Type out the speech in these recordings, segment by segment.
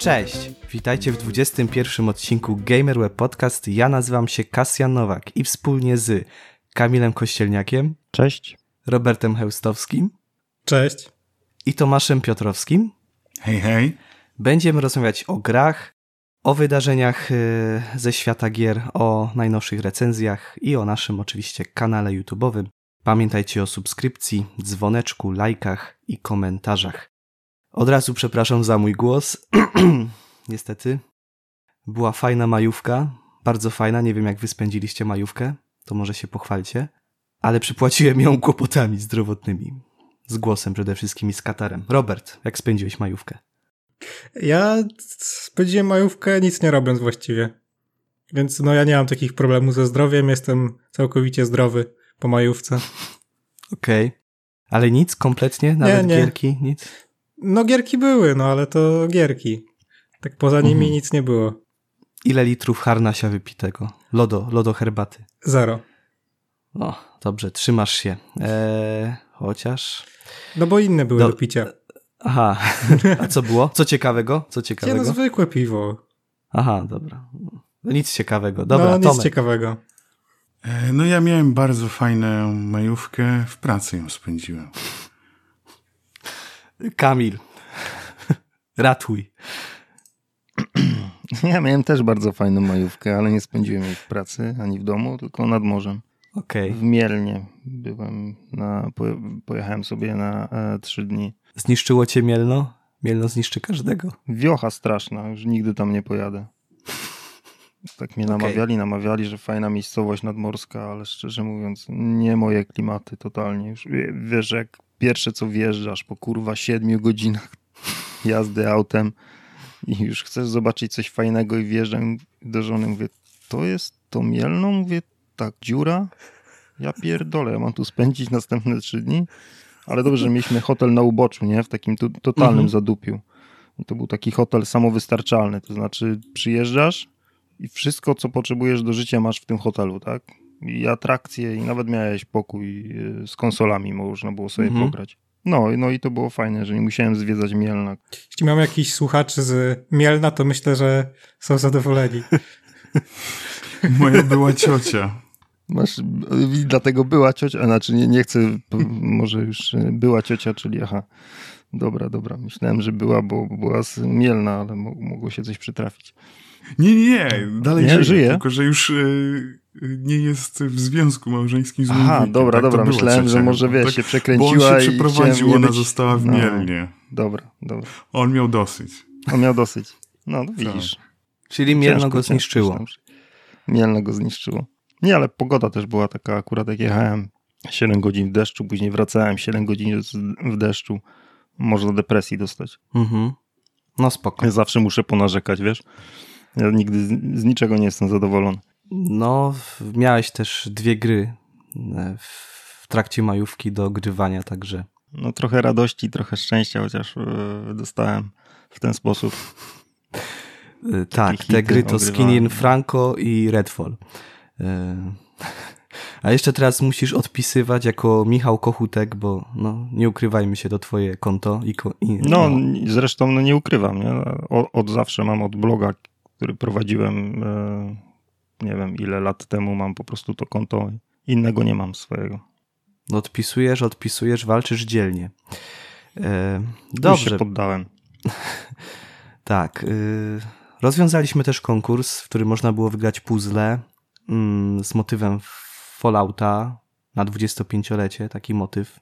Cześć! Witajcie w 21 odcinku GamerWeb Podcast. Ja nazywam się Kasjan Nowak i wspólnie z Kamilem Kościelniakiem. Cześć. Robertem Heustowskim. Cześć. I Tomaszem Piotrowskim. Hej, hej. Będziemy rozmawiać o grach, o wydarzeniach y, ze świata gier, o najnowszych recenzjach i o naszym oczywiście kanale YouTube'owym. Pamiętajcie o subskrypcji, dzwoneczku, lajkach i komentarzach. Od razu przepraszam za mój głos. Niestety. Była fajna majówka. Bardzo fajna. Nie wiem, jak wy spędziliście majówkę. To może się pochwalcie. Ale przypłaciłem ją kłopotami zdrowotnymi. Z głosem przede wszystkim i z katarem. Robert, jak spędziłeś majówkę? Ja spędziłem majówkę nic nie robiąc właściwie. Więc no ja nie mam takich problemów ze zdrowiem. Jestem całkowicie zdrowy po majówce. Okej. Okay. Ale nic kompletnie? Nawet nie, nie. gierki? Nic? No gierki były, no ale to gierki. Tak poza nimi mhm. nic nie było. Ile litrów harnasia wypitego? Lodo, lodo herbaty. Zero. O, dobrze, trzymasz się. Eee, chociaż... No bo inne były do, do picia. Aha, a co było? Co ciekawego? Co ciekawego? Nie, no zwykłe piwo. Aha, dobra. No nic ciekawego. Dobra, no, nic Tomek. ciekawego. E, no ja miałem bardzo fajną majówkę, w pracy ją spędziłem. Kamil, ratuj. Ja miałem też bardzo fajną majówkę, ale nie spędziłem jej w pracy ani w domu, tylko nad morzem. Okay. W Mielnie byłem na, pojechałem sobie na e, trzy dni. Zniszczyło cię Mielno? Mielno zniszczy każdego. Wiocha straszna, już nigdy tam nie pojadę. Tak mnie namawiali, okay. namawiali, że fajna miejscowość nadmorska, ale szczerze mówiąc, nie moje klimaty totalnie. Już wiesz, jak pierwsze co wjeżdżasz po kurwa siedmiu godzinach jazdy autem i już chcesz zobaczyć coś fajnego i wjeżdżam do żony, mówię, to jest to Mielno? Mówię, tak, dziura? Ja pierdolę, ja mam tu spędzić następne trzy dni? Ale dobrze, że mieliśmy hotel na uboczu, nie? W takim totalnym mhm. zadupiu. I to był taki hotel samowystarczalny, to znaczy przyjeżdżasz i wszystko, co potrzebujesz do życia masz w tym hotelu, tak? I atrakcje, i nawet miałeś pokój y, z konsolami, można było sobie mhm. pograć. No, no i to było fajne, że nie musiałem zwiedzać Mielna. Jeśli mam jakiś słuchaczy z Mielna, to myślę, że są zadowoleni. Moja była ciocia. Masz, dlatego była ciocia, znaczy nie, nie chcę, może już y, była ciocia, czyli aha, dobra, dobra. Myślałem, że była, bo była z Mielna, ale mogło się coś przytrafić. Nie, nie, nie, dalej nie, żyje, żyje, tylko że już y, nie jest w związku małżeńskim z Aha, dobra, tak dobra, myślałem, że może wiesz, tak, się przekręciła bo on się przeprowadził, ona być... została w no, Mielnie. Dobra, dobra. On miał dosyć. On miał dosyć. No, no widzisz. Tak. Czyli Mielno go zniszczyło. Mielno go zniszczyło. Nie, ale pogoda też była taka, akurat jak jechałem 7 godzin w deszczu, później wracałem 7 godzin w deszczu. Można depresji dostać. Mhm. No spoko. Ja zawsze muszę ponarzekać, wiesz? Ja nigdy z, z niczego nie jestem zadowolony. No, miałeś też dwie gry e, w trakcie majówki do grywania, także. No, trochę radości, trochę szczęścia, chociaż e, dostałem w ten sposób. E, tak, te gry to Skin in Franco i Redfall. A jeszcze teraz musisz odpisywać jako Michał Kochutek, bo no, nie ukrywajmy się, to twoje konto. I, i no, no, zresztą no, nie ukrywam. Nie? Od, od zawsze mam od bloga, który prowadziłem nie wiem ile lat temu mam po prostu to konto, innego nie mam swojego. Odpisujesz, odpisujesz, walczysz dzielnie. E, dobrze. Już się poddałem. tak. Y, rozwiązaliśmy też konkurs, w którym można było wygrać puzzle mm, z motywem Fallouta na 25-lecie, taki motyw.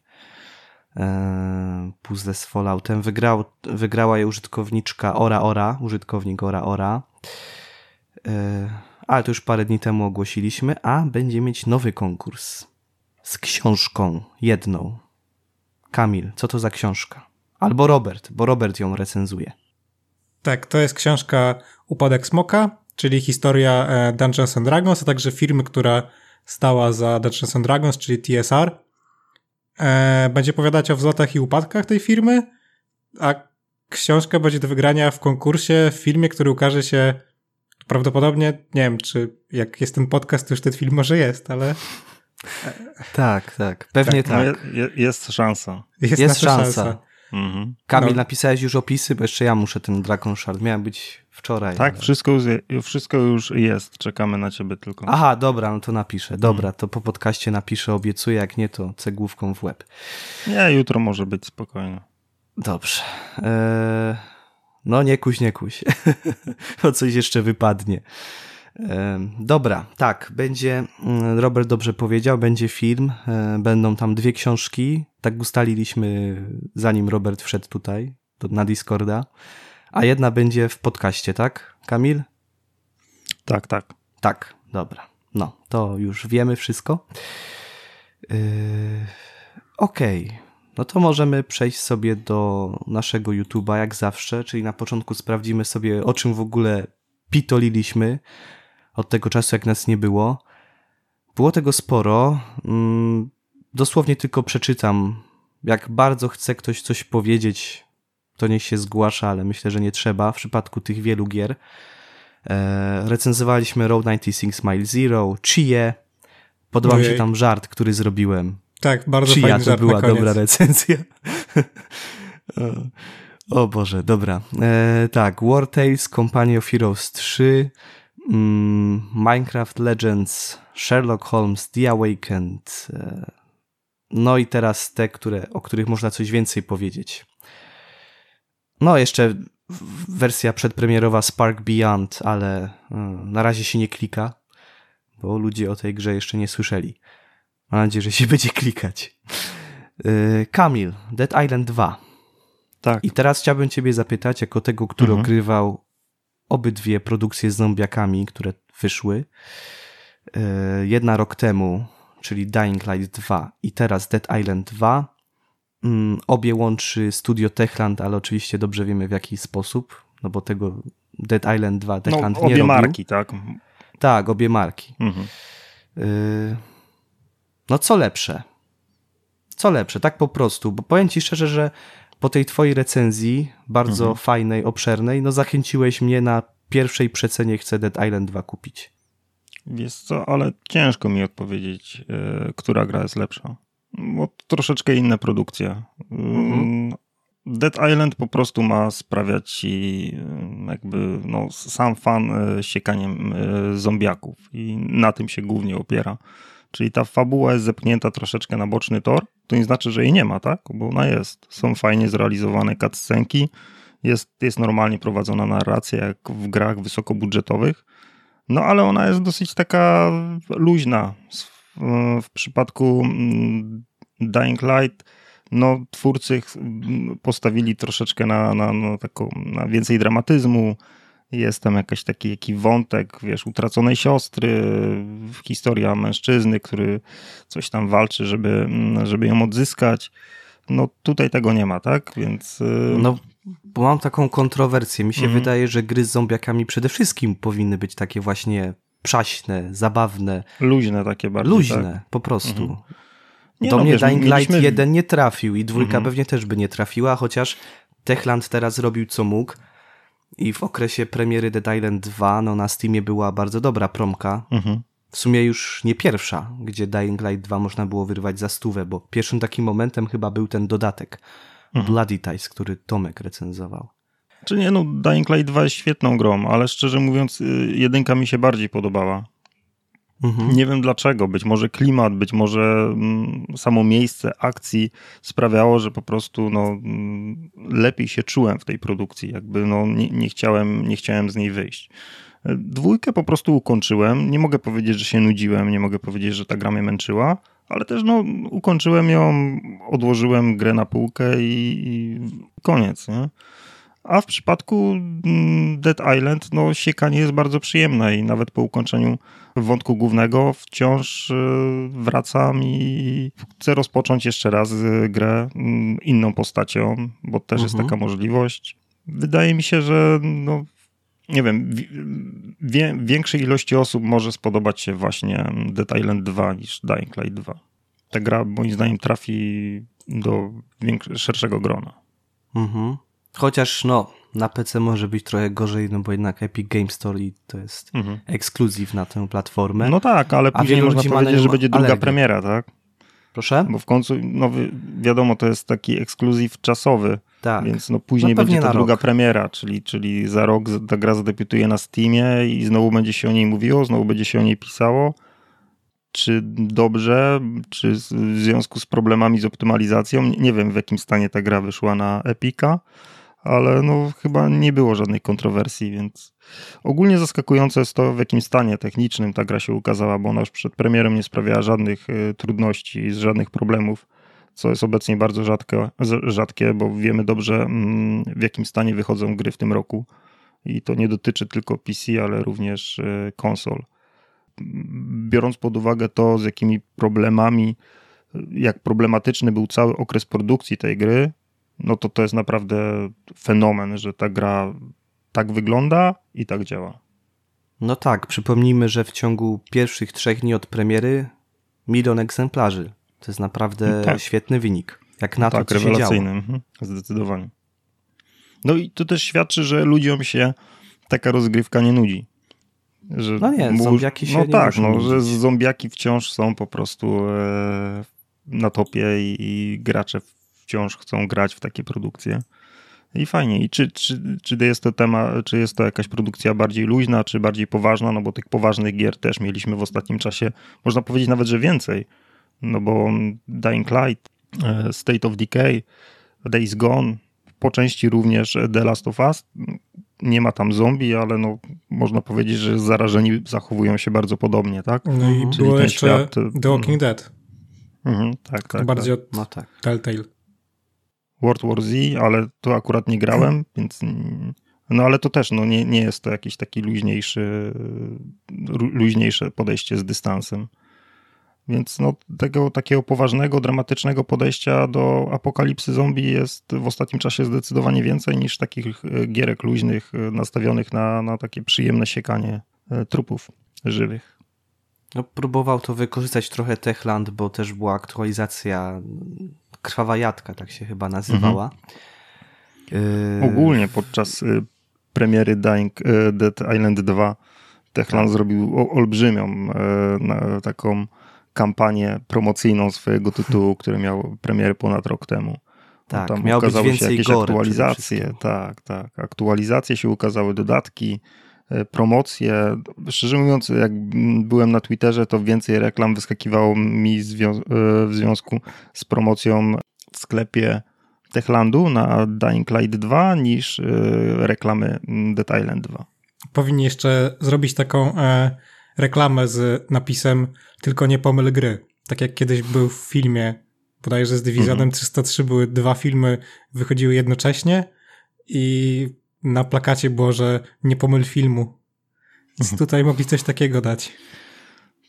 E, puzzle z Falloutem. Wygrał, wygrała je użytkowniczka Ora Ora, użytkownik Ora Ora. E, ale to już parę dni temu ogłosiliśmy, a będzie mieć nowy konkurs z książką jedną. Kamil, co to za książka? Albo Robert, bo Robert ją recenzuje. Tak, to jest książka Upadek Smoka, czyli historia e, Dungeons and Dragons, a także firmy, która stała za Dungeons and Dragons, czyli TSR. E, będzie opowiadać o wzlotach i upadkach tej firmy, a książka będzie do wygrania w konkursie w filmie, który ukaże się prawdopodobnie, nie wiem, czy jak jest ten podcast, to już ten film może jest, ale... Tak, tak, pewnie tak. tak. No, jest szansa. Jest, jest szansa. szansa. Mhm. Kamil, no. napisałeś już opisy, bo jeszcze ja muszę ten Dragon Shard. Miałem być wczoraj. Tak, ale... wszystko, już, wszystko już jest. Czekamy na ciebie tylko. Aha, dobra, no to napiszę. Dobra, to po podcaście napiszę, obiecuję. Jak nie, to cegłówką w łeb. Nie, jutro może być spokojnie. Dobrze. Eee, no nie kuś, nie kuś. o coś jeszcze wypadnie. Dobra, tak, będzie, mm, Robert dobrze powiedział, będzie film, e, będą tam dwie książki, tak ustaliliśmy zanim Robert wszedł tutaj na Discorda, a jedna będzie w podcaście, tak, Kamil? Tak, tak. Tak, dobra, no, to już wiemy wszystko. Yy, Okej, okay. No to możemy przejść sobie do naszego YouTube'a, jak zawsze, czyli na początku sprawdzimy sobie, o czym w ogóle pitoliliśmy, od tego czasu, jak nas nie było. Było tego sporo. Mm, dosłownie tylko przeczytam. Jak bardzo chce ktoś coś powiedzieć, to niech się zgłasza, ale myślę, że nie trzeba w przypadku tych wielu gier. E, recenzowaliśmy Road 96 Mile Zero, Chie. Podobał mi się tam żart, który zrobiłem. Tak, bardzo Chia fajny to była dobra recenzja. o Boże, dobra. E, tak, War Tales, Company of Heroes 3, Mm, Minecraft Legends, Sherlock Holmes, The Awakened. E, no i teraz te, które, o których można coś więcej powiedzieć. No, jeszcze wersja przedpremierowa Spark Beyond, ale e, na razie się nie klika, bo ludzie o tej grze jeszcze nie słyszeli. Mam nadzieję, że się będzie klikać. E, Kamil, Dead Island 2. Tak. I teraz chciałbym Ciebie zapytać, jako tego, który mhm. ogrywał obydwie produkcje z zombiakami, które wyszły. E, jedna rok temu, czyli Dying Light 2 i teraz Dead Island 2. Mm, obie łączy studio Techland, ale oczywiście dobrze wiemy w jaki sposób, no bo tego Dead Island 2 Techland no, nie robił. Obie marki, tak? Tak, obie marki. Mhm. E, no co lepsze? Co lepsze, tak po prostu, bo powiem ci szczerze, że po tej twojej recenzji, bardzo mhm. fajnej, obszernej, no zachęciłeś mnie na pierwszej przecenie chcę Dead Island 2 kupić. Wiesz co, ale ciężko mi odpowiedzieć, yy, która gra jest lepsza. Bo troszeczkę inne produkcje. Mhm. Dead Island po prostu ma sprawiać ci e, jakby no, sam fan e, siekaniem zombiaków i na tym się głównie opiera. Czyli ta fabuła jest zepchnięta troszeczkę na boczny tor, to nie znaczy, że jej nie ma, tak? Bo ona jest. Są fajnie zrealizowane cutscenki, jest, jest normalnie prowadzona narracja, jak w grach wysokobudżetowych, no ale ona jest dosyć taka luźna. W przypadku mm, Dying Light no, twórcy postawili troszeczkę na, na, na, taką, na więcej dramatyzmu, jest tam jakiś taki, taki wątek, wiesz, utraconej siostry, historia mężczyzny, który coś tam walczy, żeby, żeby ją odzyskać. No tutaj tego nie ma, tak? Więc. Y, no, bo mam taką kontrowersję. Mi się mm. wydaje, że gry z zombiakami przede wszystkim powinny być takie właśnie przaśne, zabawne. Luźne takie bardziej. Luźne, tak? po prostu. Mm. Nie, Do no, mnie wiesz, Dying Light mieliśmy... 1 nie trafił i dwójka mm. pewnie też by nie trafiła, chociaż Techland teraz robił co mógł i w okresie premiery Dead Island 2 no, na Steamie była bardzo dobra promka. Mhm. W sumie już nie pierwsza, gdzie Dying Light 2 można było wyrwać za stówę, bo pierwszym takim momentem chyba był ten dodatek mhm. Bloody Ties, który Tomek recenzował. Czy nie, no Dying Light 2 jest świetną grą, ale szczerze mówiąc y, jedynka mi się bardziej podobała. Mhm. Nie wiem dlaczego. Być może klimat, być może mm, samo miejsce akcji sprawiało, że po prostu no, mm, lepiej się czułem w tej produkcji. Jakby no, nie, nie, chciałem, nie chciałem z niej wyjść. Dwójkę po prostu ukończyłem. Nie mogę powiedzieć, że się nudziłem, nie mogę powiedzieć, że ta gra mnie męczyła, ale też no, ukończyłem ją, odłożyłem grę na półkę i, i koniec. Nie? A w przypadku mm, Dead Island, no siekanie jest bardzo przyjemne i nawet po ukończeniu wątku głównego wciąż y, wracam i chcę rozpocząć jeszcze raz y, grę mm, inną postacią, bo też mhm. jest taka możliwość. Wydaje mi się, że no, nie wiem, wie, większej ilości osób może spodobać się właśnie Dead Island 2 niż Dying Light 2. Ta gra moim zdaniem trafi do szerszego grona. Mhm. Chociaż no, na PC może być trochę gorzej, no bo jednak Epic Game Store to jest mhm. ekskluzyw na tę platformę. No tak, ale później można powiedzieć, że będzie druga alergię. premiera, tak? Proszę? Bo w końcu, no wiadomo, to jest taki ekskluzyw czasowy, tak. więc no później no będzie to druga rok. premiera, czyli, czyli za rok ta gra zadebiutuje na Steamie i znowu będzie się o niej mówiło, znowu będzie się o niej pisało. Czy dobrze, czy w związku z problemami z optymalizacją, nie wiem w jakim stanie ta gra wyszła na Epica, ale no chyba nie było żadnej kontrowersji, więc ogólnie zaskakujące jest to, w jakim stanie technicznym ta gra się ukazała, bo ona już przed premierem nie sprawiała żadnych y, trudności, żadnych problemów, co jest obecnie bardzo rzadkie, rzadkie bo wiemy dobrze, mm, w jakim stanie wychodzą gry w tym roku. I to nie dotyczy tylko PC, ale również y, konsol. Biorąc pod uwagę to, z jakimi problemami, jak problematyczny był cały okres produkcji tej gry, no to to jest naprawdę fenomen, że ta gra tak wygląda i tak działa. No tak, przypomnijmy, że w ciągu pierwszych trzech dni od premiery milion egzemplarzy. To jest naprawdę tak. świetny wynik. Jak na tak, to, co rewelacyjny. Mhm. Zdecydowanie. No i to też świadczy, że ludziom się taka rozgrywka nie nudzi. Że no nie, mów... zombiaki się No nie tak, no, że zombiaki wciąż są po prostu e, na topie i, i gracze wciąż chcą grać w takie produkcje. I fajnie. I czy, czy, czy jest to temat, czy jest to jakaś produkcja bardziej luźna, czy bardziej poważna? No bo tych poważnych gier też mieliśmy w ostatnim czasie, można powiedzieć nawet, że więcej. No bo Dying Light, e, State of Decay, Days Gone, po części również The Last of Us. Nie ma tam zombie, ale no, można powiedzieć, że zarażeni zachowują się bardzo podobnie, tak? No i Czyli było jeszcze świat, The Walking mm. Dead. Mhm, tak, tak. Bardziej tak. od no tak. Telltale. World War Z, ale to akurat nie grałem, więc no ale to też no, nie, nie jest to jakiś taki luźniejszy, luźniejsze podejście z dystansem. Więc no, tego takiego poważnego, dramatycznego podejścia do apokalipsy zombie jest w ostatnim czasie zdecydowanie więcej niż takich e, gierek luźnych e, nastawionych na, na takie przyjemne siekanie e, trupów żywych. No, próbował to wykorzystać trochę Techland, bo też była aktualizacja Krwawa Jadka, tak się chyba nazywała. Mhm. Ogólnie podczas y, premiery Dying y, Dead Island 2 Techland tak. zrobił olbrzymią taką kampanię promocyjną swojego tytułu, który miał premierę ponad rok temu. Tak, tam miał ukazały się jakieś aktualizacje, tak, tak. Aktualizacje się ukazały, dodatki, promocje. Szczerze mówiąc, jak byłem na Twitterze, to więcej reklam wyskakiwało mi zwią- e, w związku z promocją w sklepie Techlandu na Dying Light 2 niż e, reklamy Dead Island 2. Powinni jeszcze zrobić taką e, reklamę z napisem tylko nie pomyl gry. Tak jak kiedyś był w filmie, bodajże z Divisionem mhm. 303 były dwa filmy, wychodziły jednocześnie i na plakacie było, że nie pomyl filmu. Więc mhm. tutaj mogli coś takiego dać.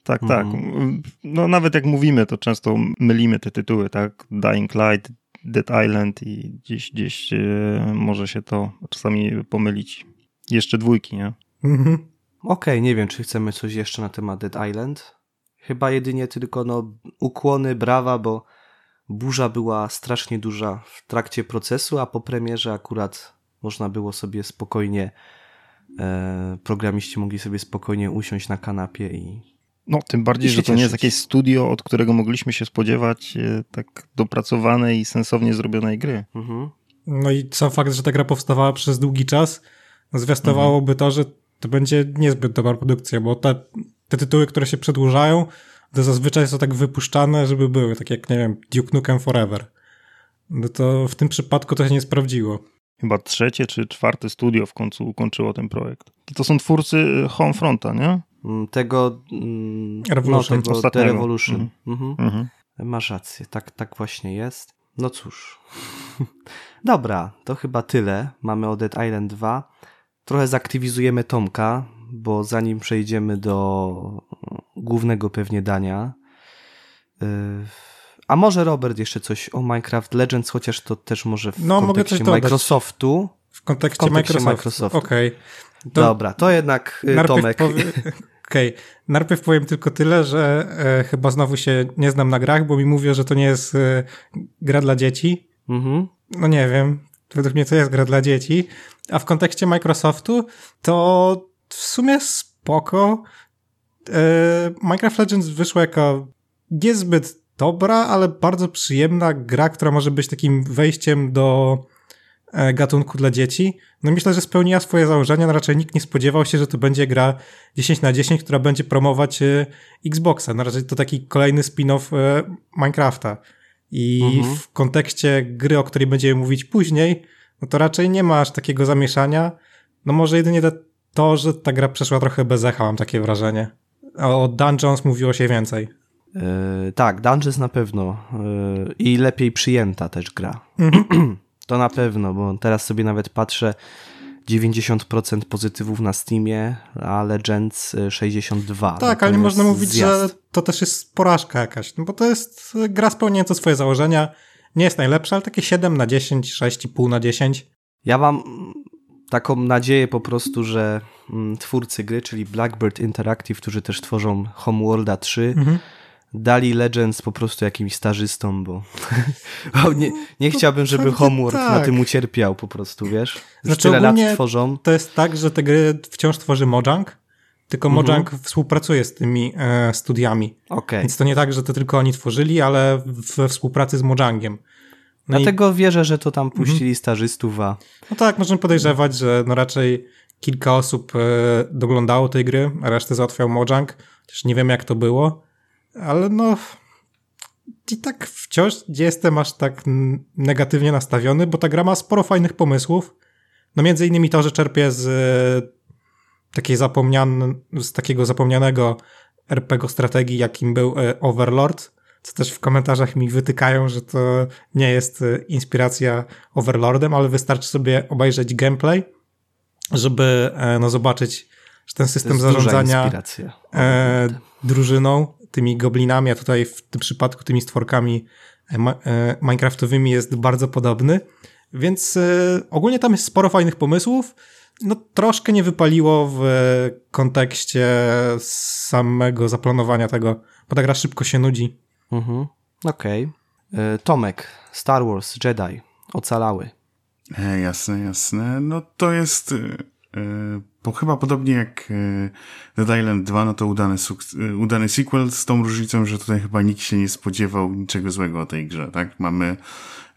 Tak, tak. Mhm. No nawet jak mówimy, to często mylimy te tytuły, tak? Dying Light, Dead Island i gdzieś, gdzieś e, może się to czasami pomylić. Jeszcze dwójki, nie? Mhm. Okej, okay, nie wiem, czy chcemy coś jeszcze na temat Dead Island. Chyba jedynie tylko no, ukłony, brawa, bo burza była strasznie duża w trakcie procesu, a po premierze akurat można było sobie spokojnie, e, programiści mogli sobie spokojnie usiąść na kanapie i. No, tym bardziej, że to nie jest jakieś studio, od którego mogliśmy się spodziewać e, tak dopracowanej i sensownie zrobionej gry. Mhm. No i sam fakt, że ta gra powstawała przez długi czas, zwiastowałoby mhm. to, że to będzie niezbyt dobra produkcja, bo te, te tytuły, które się przedłużają, to zazwyczaj są tak wypuszczane, żeby były, tak jak, nie wiem, Duke Nukem Forever. No to w tym przypadku to się nie sprawdziło chyba trzecie czy czwarte studio w końcu ukończyło ten projekt. I to są twórcy y, Homefronta, nie? Mm, tego mm, Revolution. No, tego Ostatniego. The Revolution. Mhm. Mhm. Mhm. Masz rację, tak, tak właśnie jest. No cóż. Dobra, to chyba tyle. Mamy o Dead Island 2. Trochę zaktywizujemy Tomka, bo zanim przejdziemy do głównego pewnie dania, yy, a może Robert jeszcze coś o Minecraft Legends, chociaż to też może w no, kontekście Microsoftu. W kontekście, w kontekście Microsoft. Microsoftu. Okej. Okay. Dobra, to jednak y, Tomek. Powie... Okej, okay. najpierw powiem tylko tyle, że e, chyba znowu się nie znam na grach, bo mi mówią, że to nie jest e, gra dla dzieci. Mhm. No nie wiem, według mnie to jest gra dla dzieci. A w kontekście Microsoftu to w sumie spoko. E, Minecraft Legends wyszło jako niezbyt dobra, ale bardzo przyjemna gra, która może być takim wejściem do e, gatunku dla dzieci. No myślę, że spełniła swoje założenia, no raczej nikt nie spodziewał się, że to będzie gra 10 na 10, która będzie promować e, Xboxa. No raczej to taki kolejny spin-off e, Minecrafta. I mhm. w kontekście gry, o której będziemy mówić później, no to raczej nie ma aż takiego zamieszania. No może jedynie to, że ta gra przeszła trochę bez echa, mam takie wrażenie. O Dungeons mówiło się więcej. Yy, tak, Dungeons na pewno. Yy, I lepiej przyjęta też gra. Mhm. to na pewno, bo teraz sobie nawet patrzę 90% pozytywów na Steamie, a Legends 62. Tak, ale nie można mówić, zjazd. że to też jest porażka jakaś, no bo to jest gra spełniająca swoje założenia. Nie jest najlepsza, ale takie 7 na 10, 6,5 na 10. Ja mam taką nadzieję po prostu, że mm, twórcy gry, czyli Blackbird Interactive, którzy też tworzą Homeworlda 3, mhm. Dali Legends po prostu jakimś stażystom, bo nie, nie chciałbym, żeby Homeworld tak. na tym ucierpiał po prostu, wiesz? Już znaczy, tyle lat tworzą. To jest tak, że te gry wciąż tworzy Mojang, tylko mhm. Mojang współpracuje z tymi e, studiami. Okay. Więc to nie tak, że to tylko oni tworzyli, ale we współpracy z Mojangiem. No Dlatego i... wierzę, że to tam mhm. puścili mhm. stażystów, a... No tak, możemy podejrzewać, że no raczej kilka osób e, doglądało tej gry, a resztę załatwiał Mojang. Chociaż nie wiem, jak to było, ale no... I tak wciąż nie jestem aż tak negatywnie nastawiony, bo ta gra ma sporo fajnych pomysłów. No między innymi to, że czerpie z takiej zapomnian z takiego zapomnianego RPG strategii, jakim był e, Overlord, co też w komentarzach mi wytykają, że to nie jest e, inspiracja Overlordem, ale wystarczy sobie obejrzeć gameplay, żeby e, no, zobaczyć, że ten system zarządzania drużyną, tymi goblinami, a tutaj w tym przypadku tymi stworkami e, minecraftowymi jest bardzo podobny. Więc e, ogólnie tam jest sporo fajnych pomysłów. No troszkę nie wypaliło w kontekście samego zaplanowania tego, bo ta gra szybko się nudzi Mhm. Okej. Okay. E, Tomek, Star Wars, Jedi, ocalały. E, jasne, jasne. No to jest... E, chyba podobnie jak e, Dead Island 2, no to udany, e, udany sequel z tą różnicą, że tutaj chyba nikt się nie spodziewał niczego złego o tej grze, tak? Mamy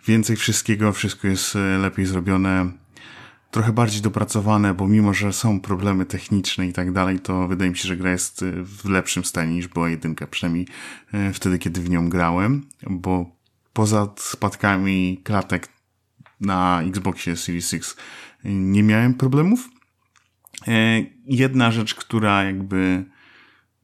więcej wszystkiego, wszystko jest e, lepiej zrobione trochę bardziej dopracowane, bo mimo, że są problemy techniczne i tak dalej, to wydaje mi się, że gra jest w lepszym stanie niż była jedynka, przynajmniej wtedy, kiedy w nią grałem, bo poza spadkami klatek na Xboxie Series X nie miałem problemów. E, jedna rzecz, która jakby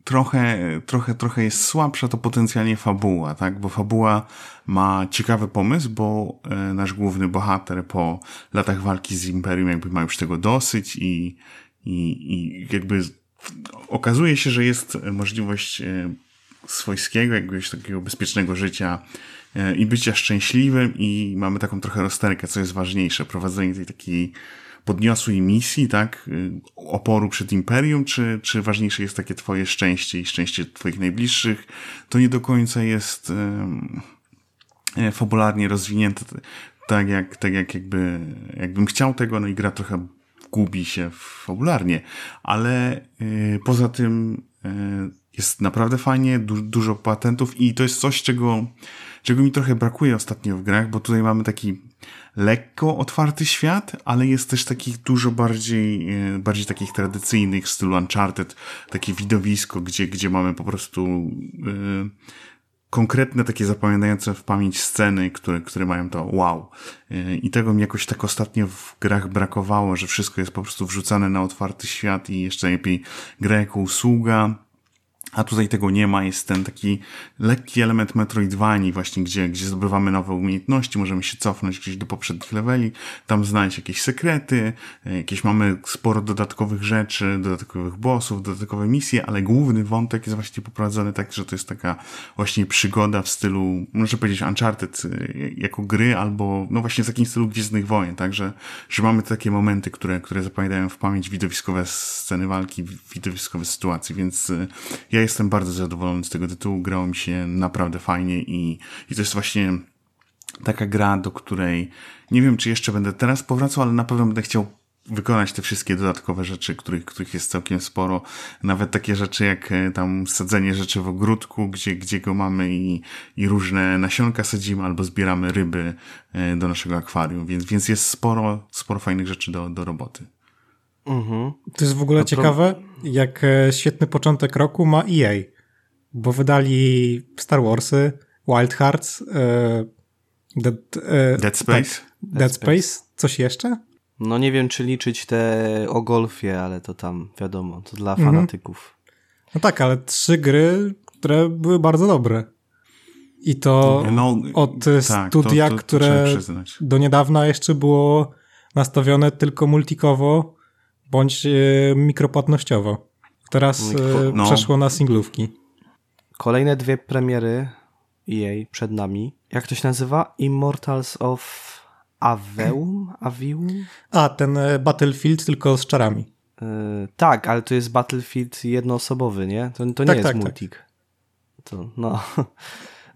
trochę, trochę, trochę jest słabsza, to potencjalnie fabuła, tak? Bo fabuła ma ciekawy pomysł, bo e, nasz główny bohater po latach walki z Imperium jakby ma już tego dosyć i, i, i jakby okazuje się, że jest możliwość e, swojskiego, jakiegoś takiego bezpiecznego życia i bycia szczęśliwym i mamy taką trochę rozterkę, co jest ważniejsze, prowadzenie tej takiej podniosłej misji, tak, y, oporu przed imperium, czy, czy ważniejsze jest takie twoje szczęście i szczęście twoich najbliższych, to nie do końca jest e, fabularnie rozwinięte tak jak, tak jak jakby, jakbym chciał tego, no i gra trochę gubi się fabularnie, ale y, poza tym y, jest naprawdę fajnie, du dużo patentów i to jest coś, czego, czego mi trochę brakuje ostatnio w grach, bo tutaj mamy taki lekko otwarty świat, ale jest też takich dużo bardziej, e, bardziej takich tradycyjnych w stylu Uncharted, takie widowisko, gdzie, gdzie mamy po prostu yy, konkretne takie zapamiętające w pamięć sceny, które, które mają to wow. Yy, I tego mi jakoś tak ostatnio w grach brakowało, że wszystko jest po prostu wrzucane na otwarty świat i jeszcze lepiej gra jako usługa a tutaj tego nie ma, jest ten taki lekki element Metroidvanii właśnie, gdzie, gdzie zdobywamy nowe umiejętności, możemy się cofnąć gdzieś do poprzednich leveli, tam znaleźć jakieś sekrety, e, jakieś mamy sporo dodatkowych rzeczy, dodatkowych bossów, dodatkowe misje, ale główny wątek jest właśnie poprowadzony tak, że to jest taka właśnie przygoda w stylu, można powiedzieć Uncharted e, jako gry, albo no właśnie w takim stylu Gwiezdnych Wojen, tak, że, że mamy takie momenty, które, które zapamiętają w pamięć widowiskowe sceny walki, widowiskowe sytuacje, więc e, ja ja jestem bardzo zadowolony z tego tytułu. Grało mi się naprawdę fajnie i, i to jest właśnie taka gra, do której nie wiem, czy jeszcze będę teraz powracał, ale na pewno będę chciał wykonać te wszystkie dodatkowe rzeczy, których, których jest całkiem sporo. Nawet takie rzeczy jak e, tam sadzenie rzeczy w ogródku, gdzie, gdzie go mamy i, i różne nasionka sadzimy albo zbieramy ryby e, do naszego akwarium, więc, więc jest sporo, sporo fajnych rzeczy do, do roboty. Mhm. To jest w ogóle no ciekawe, jak e, świetny początek roku ma EA, bo wydali Star Warsy, Wild Hearts, Dead, Dead Space. Tak, Dead Space. Coś jeszcze? No nie wiem, czy liczyć te o golfie, ale to tam wiadomo, to dla mhm. fanatyków. No tak, ale trzy gry, które były bardzo dobre. I to no, od tak, studia, to, to, to które do niedawna jeszcze było nastawione tylko multikowo bądź e, mikropłatnościowo. Teraz e, no. przeszło na singlówki. Kolejne dwie premiery EA przed nami. Jak to się nazywa? Immortals of Aveum? Avium? A, ten e, Battlefield tylko z czarami. Yy, tak, ale to jest Battlefield jednoosobowy, nie? To, to nie tak, jest tak, tak. multik. Tak. To, no.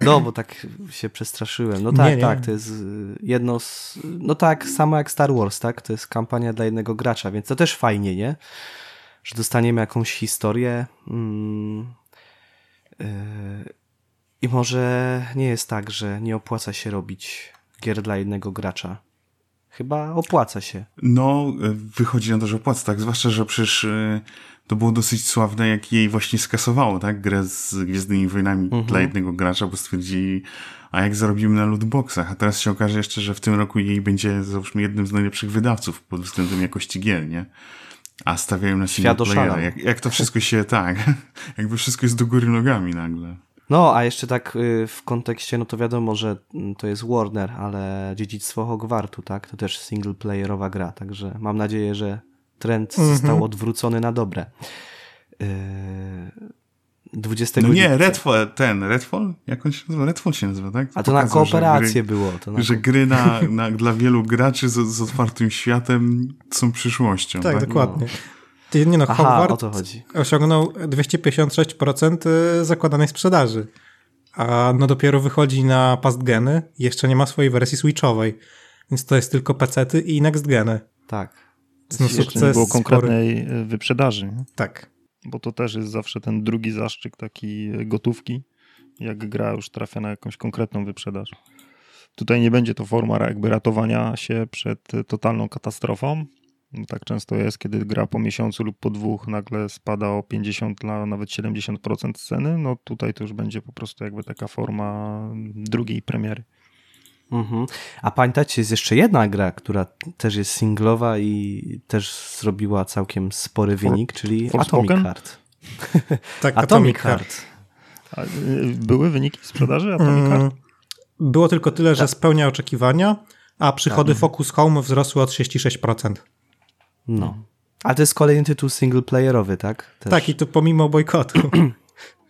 no, bo tak się przestraszyłem. No tak, nie, nie. tak, to jest y, jedno z... No tak, samo jak Star Wars, tak? To jest kampania dla jednego gracza, więc to też fajnie, nie? Że dostaniemy jakąś historię. Mm, yy, I może nie jest tak, że nie opłaca się robić gier dla jednego gracza. Chyba opłaca się. No, e, wychodzi na to, że opłaca, tak? Zwłaszcza, że przecież e, to było dosyć sławne, jak jej właśnie skasowało, tak? Grę z Gwiezdnymi Wojnami mhm. dla jednego gracza, bo stwierdzili, a jak zarobimy na lootboxach? A teraz się okaże jeszcze, że w tym roku jej będzie, załóżmy, jednym z najlepszych wydawców pod względem jakości gier, nie? A stawiają na single playera. Jak, jak to wszystko się, tak, jakby wszystko jest do góry nogami nagle. No, a jeszcze tak y, w kontekście, no to wiadomo, że mm, to jest Warner, ale dziedzictwo Hogwartu, tak? To też singleplayerowa gra, także mam nadzieję, że trend mhm. został odwrócony na dobre. 20 y, No nie, Redfall, ten, Redfall? Jak on się nazywa? Redfall się nazywa, tak? A to na kooperację gry, było. To na... Że gry na, na, dla wielu graczy z, z otwartym światem są przyszłością. Tak, tak? dokładnie. No. Ty, nie no, Aha, Hogwarts o to chodzi. osiągnął 256% zakładanej sprzedaży. A no dopiero wychodzi na past geny jeszcze nie ma swojej wersji switchowej. Więc to jest tylko pecety i next geny. Tak. No, sukces nie było konkretnej spory. wyprzedaży. Nie? Tak. Bo to też jest zawsze ten drugi zaszczyt taki gotówki, jak gra już trafia na jakąś konkretną wyprzedaż. Tutaj nie będzie to forma jakby ratowania się przed totalną katastrofą, no tak często jest, kiedy gra po miesiącu lub po dwóch nagle spada o 50, na nawet 70% ceny, no tutaj to już będzie po prostu jakby taka forma drugiej premiery. Mhm. A pamiętacie, jest jeszcze jedna gra, która też jest singlowa i też zrobiła całkiem spory wynik, czyli Atomic Heart. tak, Atomic Heart. Y, były wyniki sprzedaży Atomic Heart? Mm, było tylko tyle, że tak. spełnia oczekiwania, a przychody tak. Focus Home wzrosły o 36%. No. A to jest kolejny tytuł singleplayerowy, tak? Też. Tak, i to pomimo bojkotu.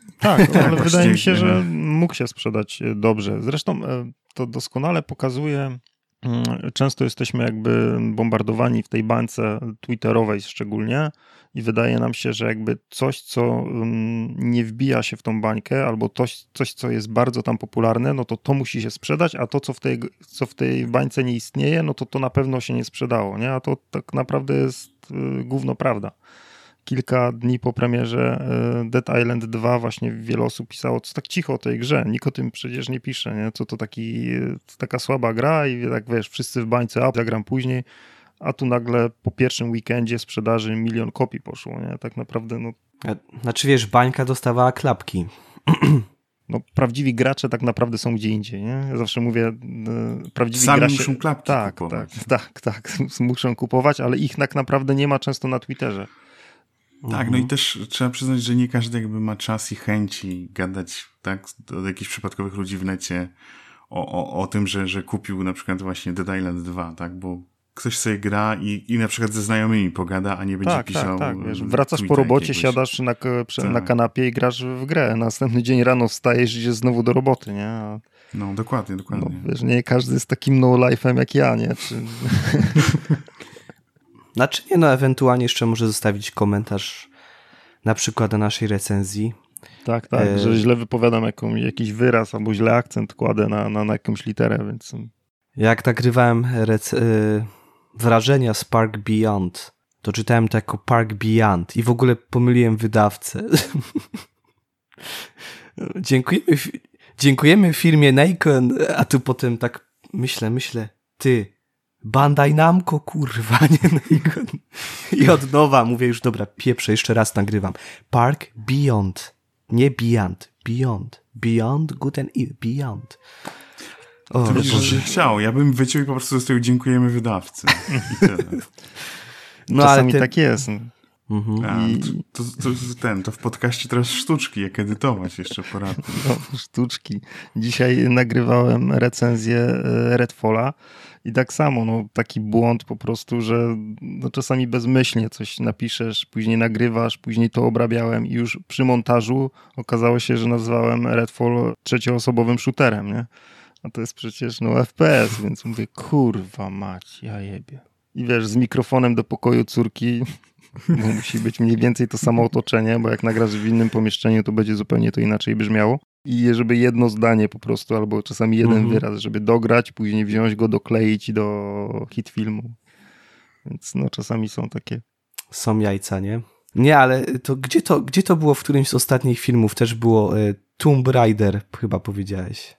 tak, ale wydaje mi się, że mógł się sprzedać e, dobrze. Zresztą e, to doskonale pokazuje, mm, często jesteśmy jakby bombardowani w tej bańce twitterowej szczególnie i wydaje nam się, że jakby coś, co mm, nie wbija się w tą bańkę albo coś, coś co jest bardzo tam popularne, no to to musi się sprzedać, a to, co w tej, co w tej bańce nie istnieje, no to to na pewno się nie sprzedało, nie? A to tak naprawdę jest y, gówno prawda kilka dni po premierze y, Dead Island 2 właśnie wiele osób pisało, co tak cicho o tej grze, nikt o tym przecież nie pisze, nie? co to taki, taka słaba gra i tak wiesz, wszyscy w bańce, a zagram później, a tu nagle po pierwszym weekendzie sprzedaży milion kopii poszło, nie? Tak naprawdę, no... Znaczy, wiesz, bańka dostawała klapki. No, prawdziwi gracze tak naprawdę są gdzie indziej, nie? Ja zawsze mówię, e, prawdziwi Sami gracze... muszą klapki tak, kupować. Tak, tak, tak, muszą kupować, ale ich tak naprawdę nie ma często na Twitterze. Tak, mhm. no i też trzeba przyznać, że nie każdy jakby ma czas i chęci gadać tak, do jakichś przypadkowych ludzi w necie o, o, o tym, że, że kupił na przykład właśnie Dead Island 2, tak, bo ktoś sobie gra i, i na przykład ze znajomymi pogada, a nie będzie tak, tak pisał. Tak, tak. Wiesz, wracasz po robocie, jakiegoś. siadasz na, na tak. kanapie i grasz w grę. Następny dzień rano wstajesz i idziesz znowu do roboty, nie? A... No, dokładnie, dokładnie. No, wiesz, nie każdy jest takim no-life'em jak ja, nie? Czy... znaczy nie, no ewentualnie jeszcze może zostawić komentarz na przykład na naszej recenzji. Tak, tak, e... że źle wypowiadam jaką, jakiś wyraz albo źle akcent kładę na, na, na jakąś literę, więc... Jak nagrywałem rec... Y, wrażenia z Park Beyond, to czytałem to jako Park Beyond i w ogóle pomyliłem wydawcę. dziękujemy, dziękujemy firmie Nikon, a tu potem tak myślę, myślę, ty, Bandai Namco, kurwa, nie Nikon. I od nowa mówię już, dobra, pieprzę, jeszcze raz nagrywam. Park Beyond, nie Beyond, Beyond, Beyond Good and Evil, Beyond. O, to widzisz, że chciał. Ja bym wyciął i po prostu zostawił dziękujemy wydawcy. I tyle. No, Czasami ale ty... tak jest. Mhm. A, to, to, to, ten, to w podcaście teraz sztuczki, jak edytować jeszcze poradnie. No, sztuczki. Dzisiaj nagrywałem recenzję e, Redfalla i tak samo, no, taki błąd po prostu, że no, czasami bezmyślnie coś napiszesz, później nagrywasz, później to obrabiałem i już przy montażu okazało się, że nazwałem Redfall trzecioosobowym shooterem, nie? A to jest przecież no FPS, więc mówię, kurwa mać, ja jebie. I wiesz, z mikrofonem do pokoju córki musi być mniej więcej to samo otoczenie, bo jak nagrasz w innym pomieszczeniu, to będzie zupełnie to inaczej brzmiało. I żeby jedno zdanie po prostu, albo czasami jeden mhm. wyraz, żeby dograć, później wziąć go, dokleić do hit filmu. Więc no czasami są takie... Są jajca, nie? Nie, ale to gdzie to, gdzie to było w którymś z ostatnich filmów? Też było y, Tomb Raider, chyba powiedziałeś.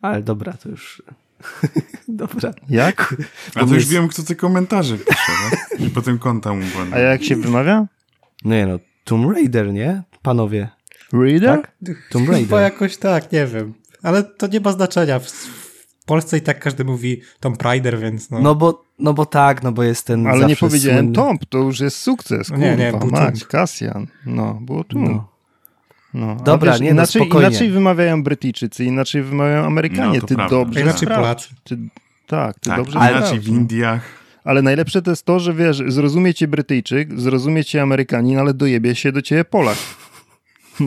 Ale dobra, to już Dobra. Jak? A to już jest... wiem, kto te komentarze pisze, tak? I potem konta mu A jak się wymawia? No nie no, Tomb Raider, nie? Panowie. Raider? Tak? Tomb Raider. Chyba jakoś tak, nie wiem. Ale to nie ma znaczenia. W Polsce i tak każdy mówi Tomb Raider, więc no. No bo, no bo tak, no bo jest ten Ale nie powiedziałem słynny... Tomb, to już jest sukces. Kurwa, nie, nie, mać, Kasjan. No, było tu. No. No, Dobra, wiesz, nie, no, inaczej, no inaczej wymawiają Brytyjczycy, inaczej wymawiają Amerykanie. No, ty prawda. dobrze Inaczej Polacy. Ty, tak, ty tak, dobrze Inaczej w Indiach. Ale najlepsze to jest to, że wiesz, zrozumie cię Brytyjczyk, zrozumie cię Amerykanin, ale dojebie się do ciebie Polak.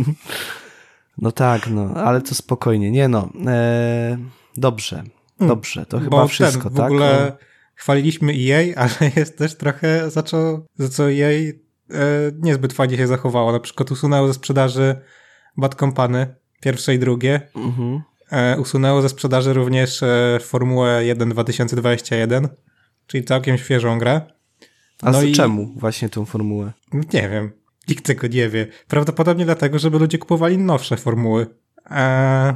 No tak, no, ale to spokojnie. Nie no, e, dobrze, hmm. dobrze, to chyba wszystko, ten, w tak? W ogóle o... chwaliliśmy EA, ale jest też trochę za co, za co EA e, niezbyt fajnie się zachowało. Na przykład usunęło ze sprzedaży Bad Company, pierwsze i drugie. Mhm. E, usunęło ze sprzedaży również e, Formułę 1 2021, czyli całkiem świeżą grę. A no i... czemu właśnie tą formułę? Nie wiem. Nikt tego nie wie. Prawdopodobnie dlatego, żeby ludzie kupowali nowsze formuły. E,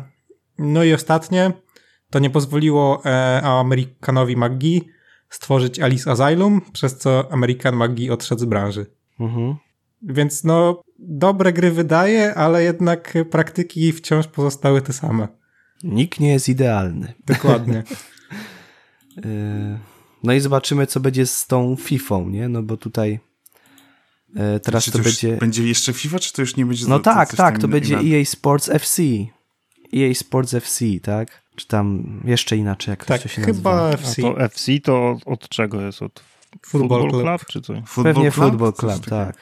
no i ostatnie, to nie pozwoliło e, Amerykanowi McGee stworzyć Alice Asylum, przez co American McGee odszedł z branży. Mhm. Więc no, dobre gry wydaje, ale jednak praktyki wciąż pozostały te same. Nikt nie jest idealny. Dokładnie. E, no i zobaczymy, co będzie z tą FIFA, nie? No bo tutaj teraz to, to będzie... Będzie jeszcze FIFA, czy to już nie będzie... No tak, tak, to będzie EA Sports FC. EA Sports FC, tak? Czy tam jeszcze inaczej, jak tak, to się chyba nazywa? FC. A to FC to od czego jest? Od Football, Football Club? Club? czy co? Football Pewnie Club? Football Club, tak.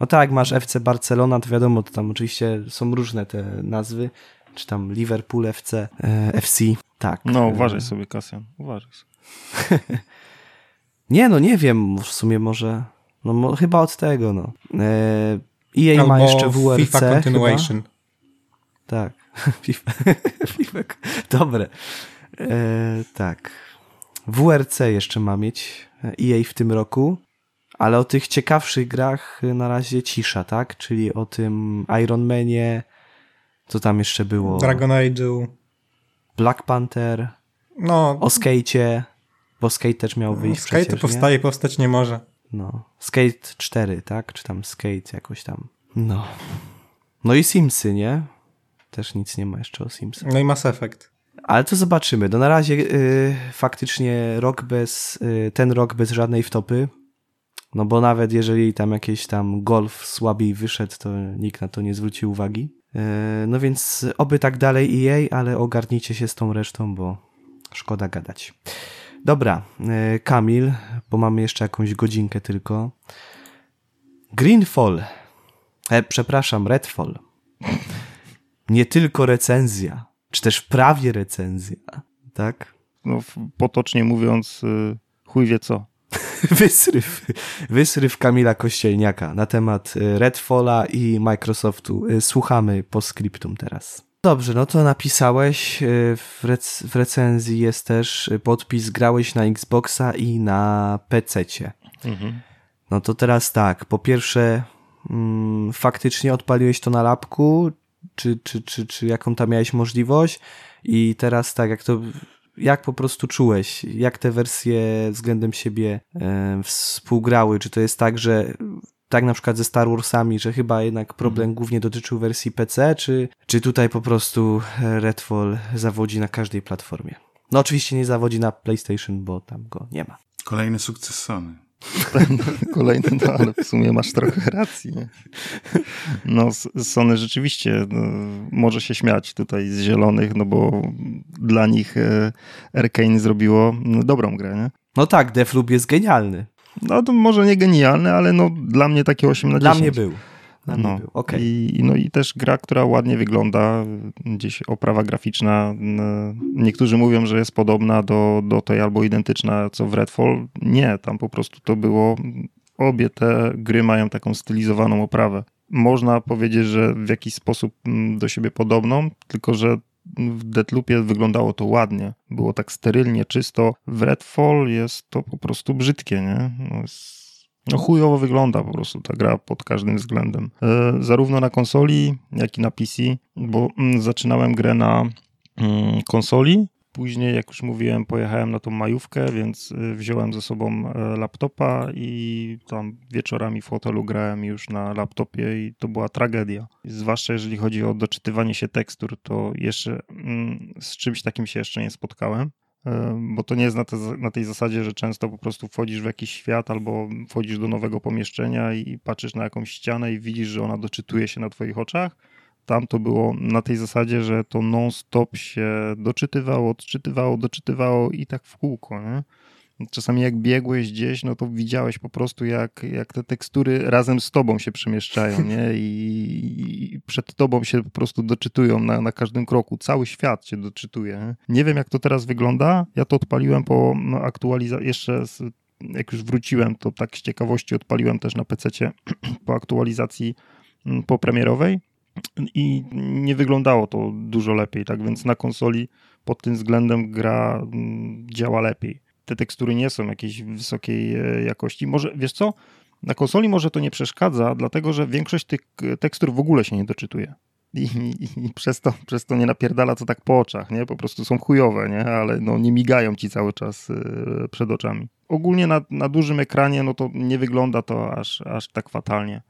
No tak, masz FC Barcelona, to wiadomo, to tam oczywiście są różne te nazwy, czy tam Liverpool FC, e, FC, tak. No, uważaj sobie, Kasjan, uważaj sobie. nie, no nie wiem, w sumie może, no mo, chyba od tego, no. E, EA Albo ma jeszcze WRC FIFA Continuation. Chyba? Tak, FIFA, FIFA, dobre. E, tak. WRC jeszcze ma mieć EA w tym roku. Ale o tych ciekawszych grach na razie cisza, tak? Czyli o tym Iron Manie, co tam jeszcze było? Dragon Age, Black Panther, no, o Skate'cie, bo Skate też miał wyjść Skate przecież, powstaje, nie? powstać nie może. No, Skate 4, tak? Czy tam Skate jakoś tam. No. No i Simsy, nie? Też nic nie ma jeszcze o Simsy. No i Mass Effect. Ale to zobaczymy. No na razie y, faktycznie rok bez, y, ten rok bez żadnej wtopy. No bo nawet jeżeli tam jakiś tam golf słabiej wyszedł, to nikt na to nie zwróci uwagi. E, no więc oby tak dalej EA, ale ogarnijcie się z tą resztą, bo szkoda gadać. Dobra, e, Kamil, bo mamy jeszcze jakąś godzinkę tylko. Greenfall. E, przepraszam, Redfall. Nie tylko recenzja, czy też prawie recenzja, tak? No, potocznie mówiąc, y, chuj wie co. wysryw, wysryw Kamila Kościelniaka na temat y, Redfalla i Microsoftu. Y, słuchamy po skryptum teraz. Dobrze, no to napisałeś, y, w, rec w recenzji jest też podpis, grałeś na Xboxa i na PC-cie. Mhm. No to teraz tak, po pierwsze, mm, faktycznie odpaliłeś to na lapku, czy, czy, czy, czy jaką tam miałeś możliwość i teraz tak, jak to jak po prostu czułeś, jak te wersje względem siebie e, współgrały? Czy to jest tak, że tak na przykład ze Star Warsami, że chyba jednak problem mhm. głównie dotyczył wersji PC, czy, czy tutaj po prostu Redfall zawodzi na każdej platformie? No oczywiście nie zawodzi na PlayStation, bo tam go nie ma. Kolejny sukces Sony. Kolejny, no ale w sumie masz trochę racji. Nie? No, Sony rzeczywiście no, może się śmiać tutaj z zielonych, no bo dla nich e, Arkane zrobiło no, dobrą grę, nie? No tak, Defloop jest genialny. No to może nie genialny, ale no dla mnie takie 8 na 10. Dla mnie był. No, okay. I, no i też gra, która ładnie wygląda, gdzieś oprawa graficzna. Niektórzy mówią, że jest podobna do, do tej albo identyczna co w Redfall. Nie, tam po prostu to było. Obie te gry mają taką stylizowaną oprawę. Można powiedzieć, że w jakiś sposób mm, do siebie podobną, tylko że w Deathloopie wyglądało to ładnie. Było tak sterylnie, czysto. W Redfall jest to po prostu brzydkie, nie? No jest no chujowo wygląda po prostu ta gra pod każdym względem. E, zarówno na konsoli, jak i na PC, bo mm, zaczynałem grę na mm, konsoli, Później, jak już mówiłem, pojechałem na tą majówkę, więc e, wziąłem ze sobą e, laptopa i tam wieczorami w hotelu grałem już na laptopie i to była tragedia. Zwłaszcza jeżeli chodzi o doczytywanie się tekstur, to jeszcze mm, z czymś takim się jeszcze nie spotkałem bo to nie jest na, te, na, tej zasadzie, że często po prostu wchodzisz w jakiś świat albo wchodzisz do nowego pomieszczenia i patrzysz na jakąś ścianę i widzisz, że ona doczytuje się na twoich oczach. Tam to było na tej zasadzie, że to non-stop się doczytywało, odczytywało, doczytywało i tak w kółko. Nie? Czasami jak biegłeś gdzieś, no to widziałeś po prostu, jak, jak te tekstury razem z tobą się przemieszczają, nie? I, i przed tobą się po prostu doczytują na, na każdym kroku. Cały świat się doczytuje. Nie? nie wiem, jak to teraz wygląda. Ja to odpaliłem po no, aktualizacji, jeszcze z, jak już wróciłem, to tak z ciekawości odpaliłem też na PC po aktualizacji mm, popremierowej i nie wyglądało to dużo lepiej, tak więc na konsoli pod tym względem gra mm, działa lepiej te tekstury nie są jakiejś wysokiej e, jakości. Może, wiesz co, na konsoli może to nie przeszkadza, dlatego że większość tych e, tekstur w ogóle się nie doczytuje. I, i, i, przez, to, przez to nie napierdala to tak po oczach, nie? Po prostu są chujowe, nie? Ale no, nie migają ci cały czas e, przed oczami. Ogólnie na, na dużym ekranie, no to nie wygląda to aż, aż tak fatalnie.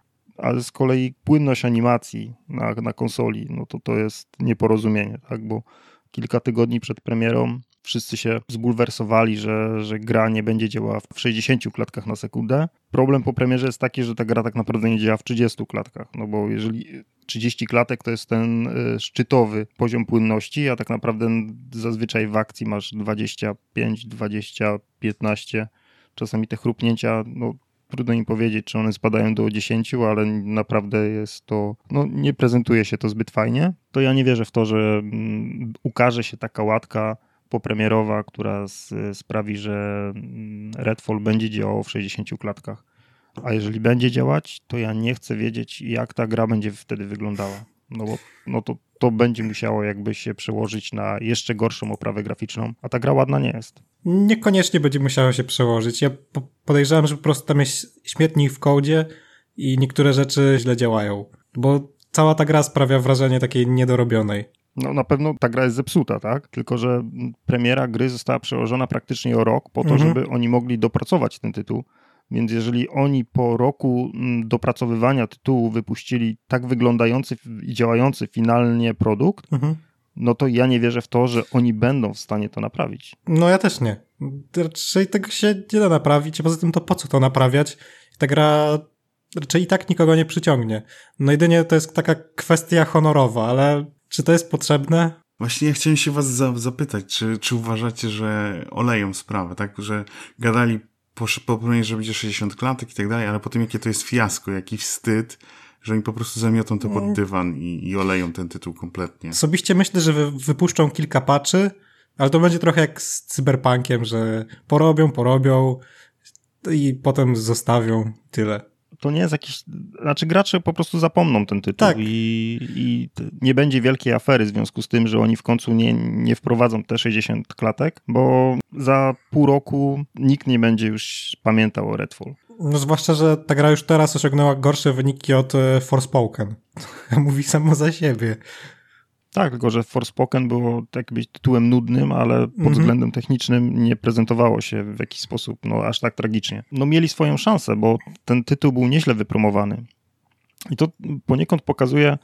Ale z kolei płynność animacji na, na konsoli, no to to jest nieporozumienie, tak? Bo kilka tygodni przed premierą wszyscy się zbulwersowali, że, że gra nie będzie działała w 60 klatkach na sekundę. Problem po premierze jest taki, że ta gra tak naprawdę nie działa w 30 klatkach, no bo jeżeli 30 klatek to jest ten y, szczytowy poziom płynności, a tak naprawdę zazwyczaj w akcji masz 25, 20, 15. Czasami te chrupnięcia, no trudno im powiedzieć, czy one spadają do 10, ale naprawdę jest to, no nie prezentuje się to zbyt fajnie. To ja nie wierzę w to, że mm, ukaże się taka łatka popremierowa, która sprawi, że mm, Redfall będzie działało w 60 klatkach. A jeżeli będzie działać, to ja nie chcę wiedzieć, jak ta gra będzie wtedy wyglądała. No bo no to, to będzie musiało jakby się przełożyć na jeszcze gorszą oprawę graficzną, a ta gra ładna nie jest. Niekoniecznie będzie musiało się przełożyć. Ja podejrzewam, że po prostu tam jest śmietnik w kodzie i niektóre rzeczy źle działają, bo cała ta gra sprawia wrażenie takiej niedorobionej. No na pewno ta gra jest zepsuta, tak? Tylko, że premiera gry została przełożona praktycznie o rok po to, mhm. żeby oni mogli dopracować ten tytuł. Więc jeżeli oni po roku mm, dopracowywania tytułu wypuścili tak wyglądający i działający finalnie produkt, mhm. no to ja nie wierzę w to, że oni będą w stanie to naprawić. No ja też nie. Raczej tego się nie da naprawić, a poza tym to po co to naprawiać? Ta gra raczej i tak nikogo nie przyciągnie. No jedynie to jest taka kwestia honorowa, ale czy to jest potrzebne? Właśnie ja chciałem się was za, zapytać, czy, czy uważacie, że oleją sprawę, tak? Że gadali po, po premierze, że będzie 60 klatek i tak dalej, ale potem jakie to jest fiasko, jaki wstyd, że oni po prostu zamiotą to pod mm. dywan i, i oleją ten tytuł kompletnie. Osobiście myślę, że wy, wypuszczą kilka patchy, ale to będzie trochę jak z cyberpunkiem, że porobią, porobią i potem zostawią tyle. To nie jest jakiś. Znaczy, gracze po prostu zapomną ten tytuł Tak. i, i nie będzie wielkiej afery w związku z tym, że oni w końcu nie, nie wprowadzą te 60 klatek, bo za pół roku nikt nie będzie już pamiętał o Redfall. No zwłaszcza, że ta gra już teraz osiągnęła gorsze wyniki od e, Forspoken. Mówi samo za siebie. Tak, tylko że Forspoken było tak jakby tytułem nudnym, ale pod Mhm. względem technicznym nie prezentowało się w jakiś sposób no, aż tak tragicznie. No mieli swoją szansę, bo ten tytuł był nieźle wypromowany. I to poniekąd pokazuje,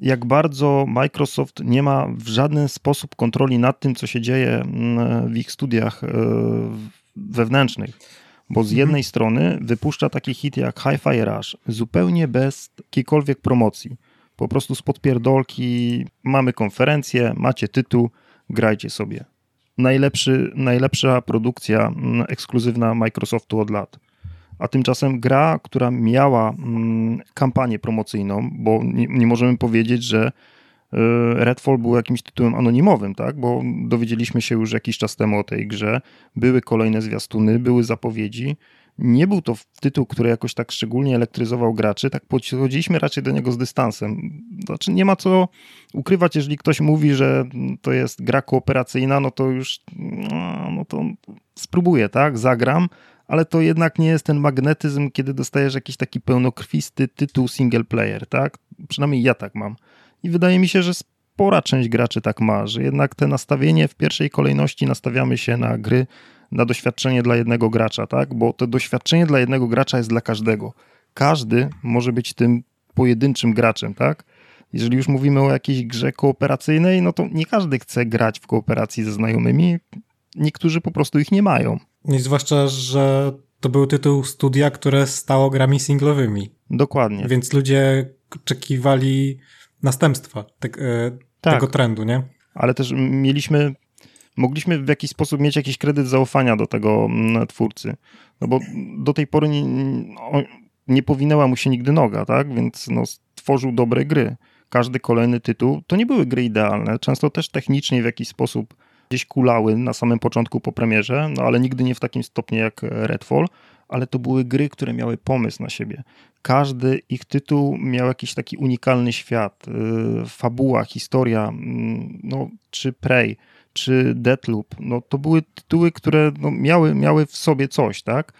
jak bardzo Microsoft nie ma w żaden sposób kontroli nad tym, co się dzieje mm, w ich studiach e, wewnętrznych. Bo z jednej strony wypuszcza taki hit jak Hi-Fi Rush zupełnie bez jakiejkolwiek promocji. Po prostu z podpierdolki mamy konferencję, macie tytuł, grajcie sobie. Najlepszy, najlepsza produkcja mm, ekskluzywna Microsoftu od lat. A tymczasem gra, która miała mm, kampanię promocyjną, bo nie, nie możemy powiedzieć, że y, Redfall był jakimś tytułem anonimowym, tak? Bo dowiedzieliśmy się już jakiś czas temu o tej grze, były kolejne zwiastuny, były zapowiedzi. Nie był to tytuł, który jakoś tak szczególnie elektryzował graczy, tak podchodziliśmy raczej do niego z dystansem. Znaczy nie ma co ukrywać, jeżeli ktoś mówi, że to jest gra kooperacyjna, no to już no, no to spróbuję, tak? Zagram, ale to jednak nie jest ten magnetyzm, kiedy dostajesz jakiś taki pełnokrwisty tytuł single player, tak? Przynajmniej ja tak mam. I wydaje mi się, że spora część graczy tak ma, że jednak te nastawienie w pierwszej kolejności nastawiamy się na gry, na doświadczenie dla jednego gracza, tak? Bo to doświadczenie dla jednego gracza jest dla każdego. Każdy może być tym pojedynczym graczem, tak? Jeżeli już mówimy o jakiejś grze kooperacyjnej, no to nie każdy chce grać w kooperacji ze znajomymi. Niektórzy po prostu ich nie mają. I zwłaszcza, że to był tytuł studia, które stało grami singlowymi. Dokładnie. Więc ludzie oczekiwali następstwa te, e, Tak. tego trendu, nie? ale też mieliśmy, mogliśmy w jakiś sposób mieć jakiś kredyt zaufania do tego mm, twórcy. No bo do tej pory nie, nie powinęła mu się nigdy noga, tak? Więc no, stworzył dobre gry. Każdy kolejny tytuł, to nie były gry idealne, często też technicznie w jakiś sposób gdzieś kulały na samym początku po premierze, no ale nigdy nie w takim stopniu jak Redfall, ale to były gry, które miały pomysł na siebie. Każdy ich tytuł miał jakiś taki unikalny świat, yy, fabuła, historia, mm, no, czy Prey, czy Deathloop, no to były tytuły, które no, miały, miały w sobie coś, tak?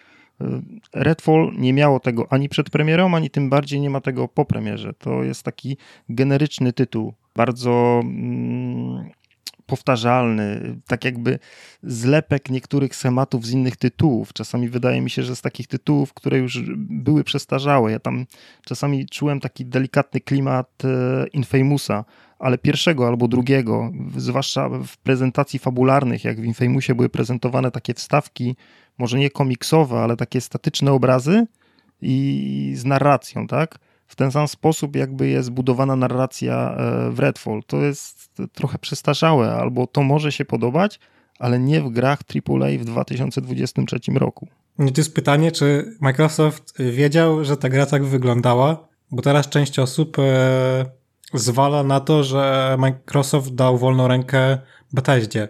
Redfall nie miało tego ani przed premierą, ani tym bardziej nie ma tego po premierze. To jest taki generyczny tytuł, bardzo mm, powtarzalny, tak jakby zlepek niektórych schematów z innych tytułów. Czasami wydaje mi się, że z takich tytułów, które już były przestarzałe. Ja tam czasami czułem taki delikatny klimat e, Infamousa, ale pierwszego albo drugiego, zwłaszcza w prezentacji fabularnych, jak w Infamousie były prezentowane takie wstawki, może nie komiksowe, ale takie statyczne obrazy i z narracją, tak? w ten sam sposób jakby jest budowana narracja e, w Redfall. To jest trochę przestarzałe, albo to może się podobać, ale nie w grach AAA w 2023 roku. No to jest pytanie, czy Microsoft wiedział, że ta gra tak wyglądała? Bo teraz część osób e, zwala na to, że Microsoft dał wolną rękę Bethesdzie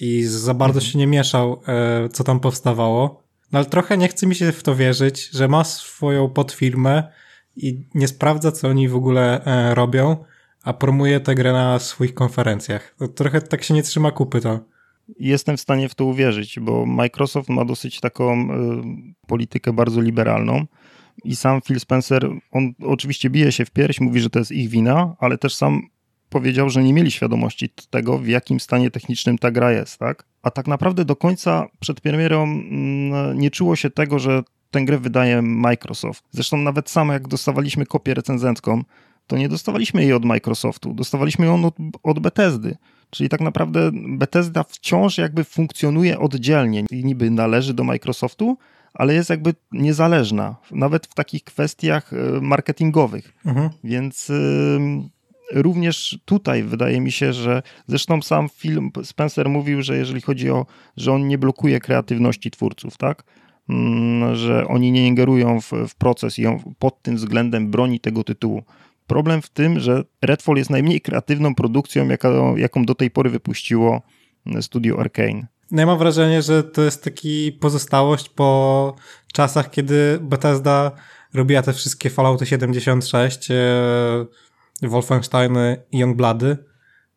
i za bardzo się nie mieszał, e, co tam powstawało. No ale trochę nie chce mi się w to wierzyć, że ma swoją podfirmę i nie sprawdza, co oni w ogóle e, robią, a promuje tę grę na swoich konferencjach. To trochę tak się nie trzyma kupy to. Jestem w stanie w to uwierzyć, bo Microsoft ma dosyć taką y, politykę bardzo liberalną i sam Phil Spencer, on oczywiście bije się w pierś, mówi, że to jest ich wina, ale też sam powiedział, że nie mieli świadomości tego, w jakim stanie technicznym ta gra jest, tak? A tak naprawdę do końca przed premierą mm, nie czuło się tego, że tę grę wydaje Microsoft. Zresztą nawet samo jak dostawaliśmy kopię recenzencką, to nie dostawaliśmy jej od Microsoftu, dostawaliśmy ją od, od Bethesdy. Czyli tak naprawdę Bethesda wciąż jakby funkcjonuje oddzielnie i niby należy do Microsoftu, ale jest jakby niezależna, nawet w takich kwestiach e, marketingowych. Mhm. Więc y, również tutaj wydaje mi się, że zresztą sam film Spencer mówił, że jeżeli chodzi o, że on nie blokuje kreatywności twórców, tak? Mm, Że oni nie ingerują w, w proces i on pod tym względem broni tego tytułu. Problem w tym, że Redfall jest najmniej kreatywną produkcją, jaka, jaką do tej pory wypuściło studio Arkane. No ja mam wrażenie, że to jest taki pozostałość po czasach, kiedy Bethesda robiła te wszystkie Fallouty 76, e, Wolfensteiny i Youngblady.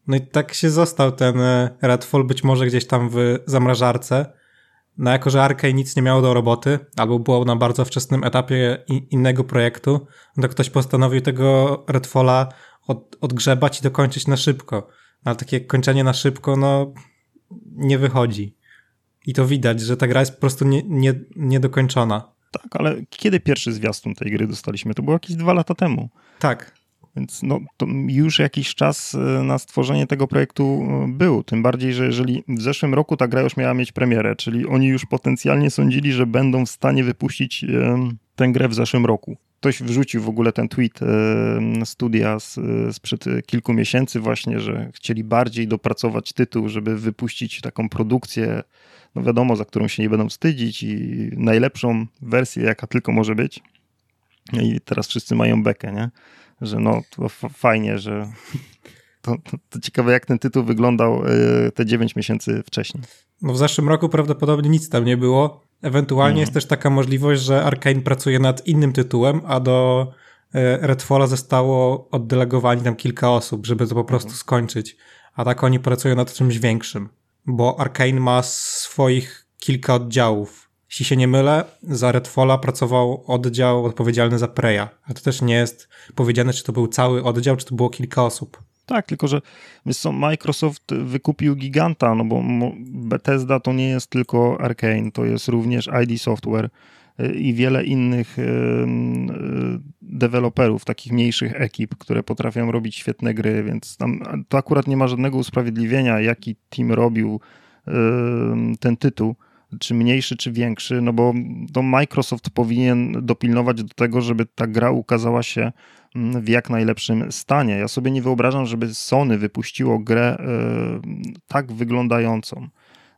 No i tak się został ten e, Redfall, być może gdzieś tam w zamrażarce. No jako, że Arkane nic nie miało do roboty, albo było na bardzo wczesnym etapie innego projektu, no to ktoś postanowił tego Redfalla od, odgrzebać i dokończyć na szybko. Ale takie kończenie na szybko, no nie wychodzi. I to widać, że ta gra jest po prostu nie, nie, niedokończona. Tak, ale kiedy pierwszy zwiastun tej gry dostaliśmy? To było jakieś dwa lata temu. Tak. Więc no, już jakiś czas e, na stworzenie tego projektu e, był. Tym bardziej, że jeżeli w zeszłym roku ta gra już miała mieć premierę, czyli oni już potencjalnie sądzili, że będą w stanie wypuścić tę grę w zeszłym roku. Ktoś wrzucił w ogóle ten tweet studia sprzed kilku miesięcy właśnie, że chcieli bardziej dopracować tytuł, żeby wypuścić taką produkcję, no wiadomo, za którą się nie będą wstydzić i najlepszą wersję, jaka tylko może być. I teraz wszyscy mają bekę, nie? że no to fajnie, że to, to, to, ciekawe, jak ten tytuł wyglądał te 9 miesięcy wcześniej. No w zeszłym roku prawdopodobnie nic tam nie było. Ewentualnie mhm. jest też taka możliwość, że Arkane pracuje nad innym tytułem, a do y, Redfalla zostało oddelegowani tam kilka osób, żeby to po prostu mhm. skończyć. A tak oni pracują nad czymś większym, bo Arkane ma swoich kilka oddziałów jeśli się nie mylę, za Redfalla pracował oddział odpowiedzialny za Preya. A to też nie jest powiedziane, czy to był cały oddział, czy to było kilka osób. Tak, tylko że Microsoft wykupił giganta, no bo Bethesda to nie jest tylko Arkane, to jest również ID Software y, i wiele innych y, deweloperów, takich mniejszych ekip, które potrafią robić świetne gry, więc tam to akurat nie ma żadnego usprawiedliwienia, jaki team robił ten tytuł czy mniejszy, czy większy, no bo to Microsoft powinien dopilnować do tego, żeby ta gra ukazała się w jak najlepszym stanie. Ja sobie nie wyobrażam, żeby Sony wypuściło grę e, tak wyglądającą,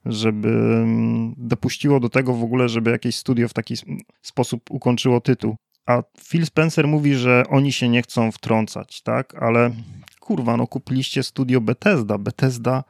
żeby mm, dopuściło do tego w ogóle, żeby jakieś studio w taki sposób ukończyło tytuł. A Phil Spencer mówi, że oni się nie chcą wtrącać, tak? Ale kurwa, no kupiliście studio Bethesda. Bethesda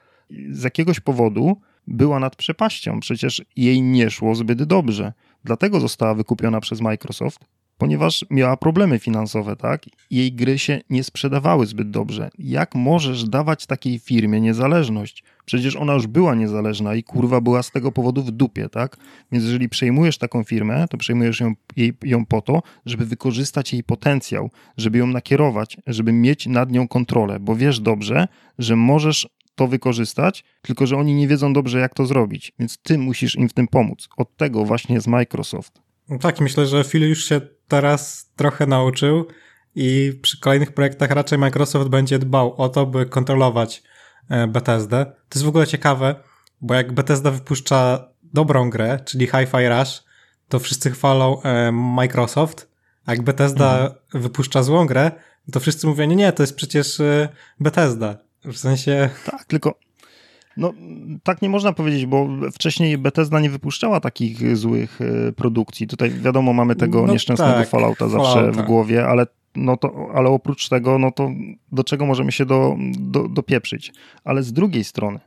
z jakiegoś powodu była nad przepaścią, przecież jej nie szło zbyt dobrze. Dlatego została wykupiona przez Microsoft, ponieważ miała problemy finansowe, tak? Jej gry się nie sprzedawały zbyt dobrze. Jak możesz dawać takiej firmie niezależność? Przecież ona już była niezależna i kurwa była z tego powodu w dupie, tak? Więc jeżeli przejmujesz taką firmę, to przejmujesz ją, jej, ją po to, żeby wykorzystać jej potencjał, żeby ją nakierować, żeby mieć nad nią kontrolę, bo wiesz dobrze, że możesz to wykorzystać, tylko że oni nie wiedzą dobrze, jak to zrobić, więc ty musisz im w tym pomóc. Od tego właśnie jest Microsoft. No tak, myślę, że Phil już się teraz trochę nauczył i przy kolejnych projektach raczej Microsoft będzie dbał o to, by kontrolować e, Bethesdę. To jest w ogóle ciekawe, bo jak Bethesda wypuszcza dobrą grę, czyli Hi-Fi Rush, to wszyscy chwalą e, Microsoft, a jak Bethesda mhm. wypuszcza złą grę, to wszyscy mówią, nie, nie, to jest przecież e, Bethesda. W sensie... Tak, tylko no, tak nie można powiedzieć, bo wcześniej Bethesda nie wypuszczała takich złych e, produkcji. Tutaj wiadomo, mamy tego no, nieszczęsnego tak, Fallouta zawsze Fallouta. w głowie, ale, no to, ale oprócz tego, no to do czego możemy się do, do, dopieprzyć? Ale z drugiej strony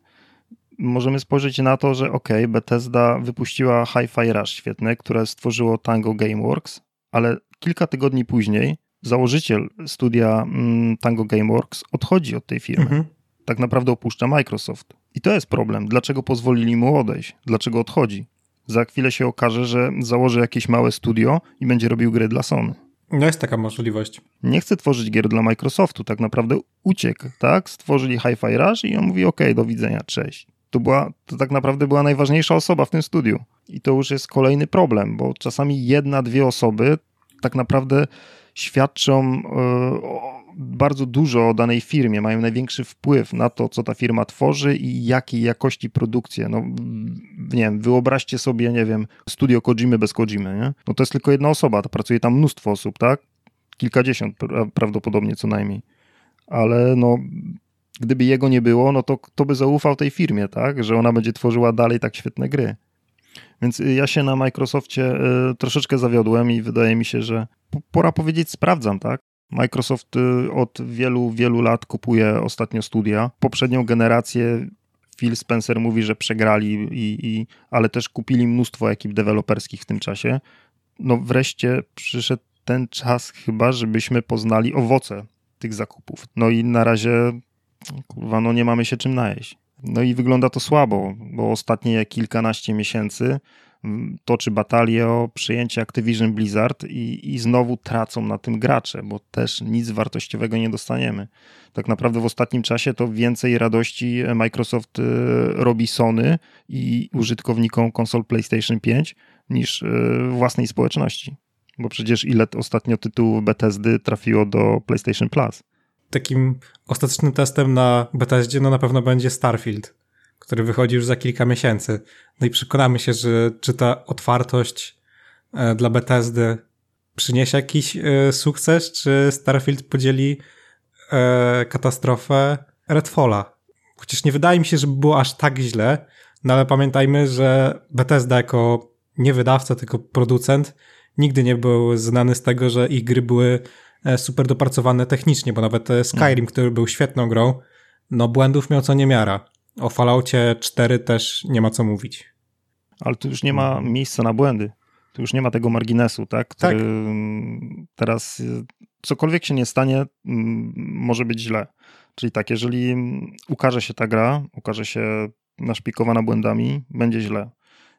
możemy spojrzeć na to, że ok, Bethesda wypuściła Hi-Fi Rush świetne, które stworzyło Tango Gameworks, ale kilka tygodni później założyciel studia mm, Tango Gameworks odchodzi od tej firmy. Mhm. Tak naprawdę opuszcza Microsoft. I to jest problem. Dlaczego pozwolili mu odejść? Dlaczego odchodzi? Za chwilę się okaże, że założy jakieś małe studio i będzie robił gry dla Sony. No jest taka możliwość. Nie chce tworzyć gier dla Microsoftu, tak naprawdę uciekł, tak? Stworzyli Hi-Fi Rush i on mówi, ok, do widzenia, cześć. To, była, to tak naprawdę była najważniejsza osoba w tym studiu. I to już jest kolejny problem, bo czasami jedna, dwie osoby tak naprawdę świadczą e, bardzo dużo o danej firmie, mają największy wpływ na to, co ta firma tworzy i jakiej jakości produkcję. No, nie wiem, wyobraźcie sobie, nie wiem, studio Kojimy bez Kojimy, nie? No to jest tylko jedna osoba, to pracuje tam mnóstwo osób, tak? Kilkadziesiąt prawdopodobnie co najmniej. Ale no, gdyby jego nie było, no to kto by zaufał tej firmie, tak? Że ona będzie tworzyła dalej tak świetne gry. Więc ja się na Microsoftie y, troszeczkę zawiodłem i wydaje mi się, że pora powiedzieć sprawdzam, tak? Microsoft y, od wielu, wielu lat kupuje ostatnio studia. Poprzednią generację Phil Spencer mówi, że przegrali, i, i, ale też kupili mnóstwo ekip deweloperskich w tym czasie. No wreszcie przyszedł ten czas chyba, żebyśmy poznali owoce tych zakupów. No i na razie, kurwa, no nie mamy się czym najeść. No i wygląda to słabo, bo ostatnie kilkanaście miesięcy toczy batalię o przejęcie Activision Blizzard i, i znowu tracą na tym gracze, bo też nic wartościowego nie dostaniemy. Tak naprawdę w ostatnim czasie to więcej radości Microsoft y, robi Sony i użytkownikom konsol PlayStation 5 niż y, własnej społeczności. Bo przecież ile ostatnio tytułów Bethesdy trafiło do PlayStation Plus. Takim ostatecznym testem na Bethesdzie no na pewno będzie Starfield który wychodzi już za kilka miesięcy. No i przekonamy się, że czy ta otwartość e, dla Bethesdy przyniesie jakiś e, sukces, czy Starfield podzieli e, katastrofę Redfalla. Chociaż nie wydaje mi się, żeby było aż tak źle, no ale pamiętajmy, że Bethesda jako nie wydawca, tylko producent nigdy nie był znany z tego, że ich gry były super dopracowane technicznie, bo nawet Skyrim, który był świetną grą, no błędów miał co niemiara. O Falloutie 4 też nie ma co mówić. Ale tu już nie ma miejsca na błędy. Tu już nie ma tego marginesu, tak? Który tak. Teraz y, cokolwiek się nie stanie, może być źle. Czyli tak, jeżeli ukaże się ta gra, ukaże się naszpikowana błędami, będzie źle.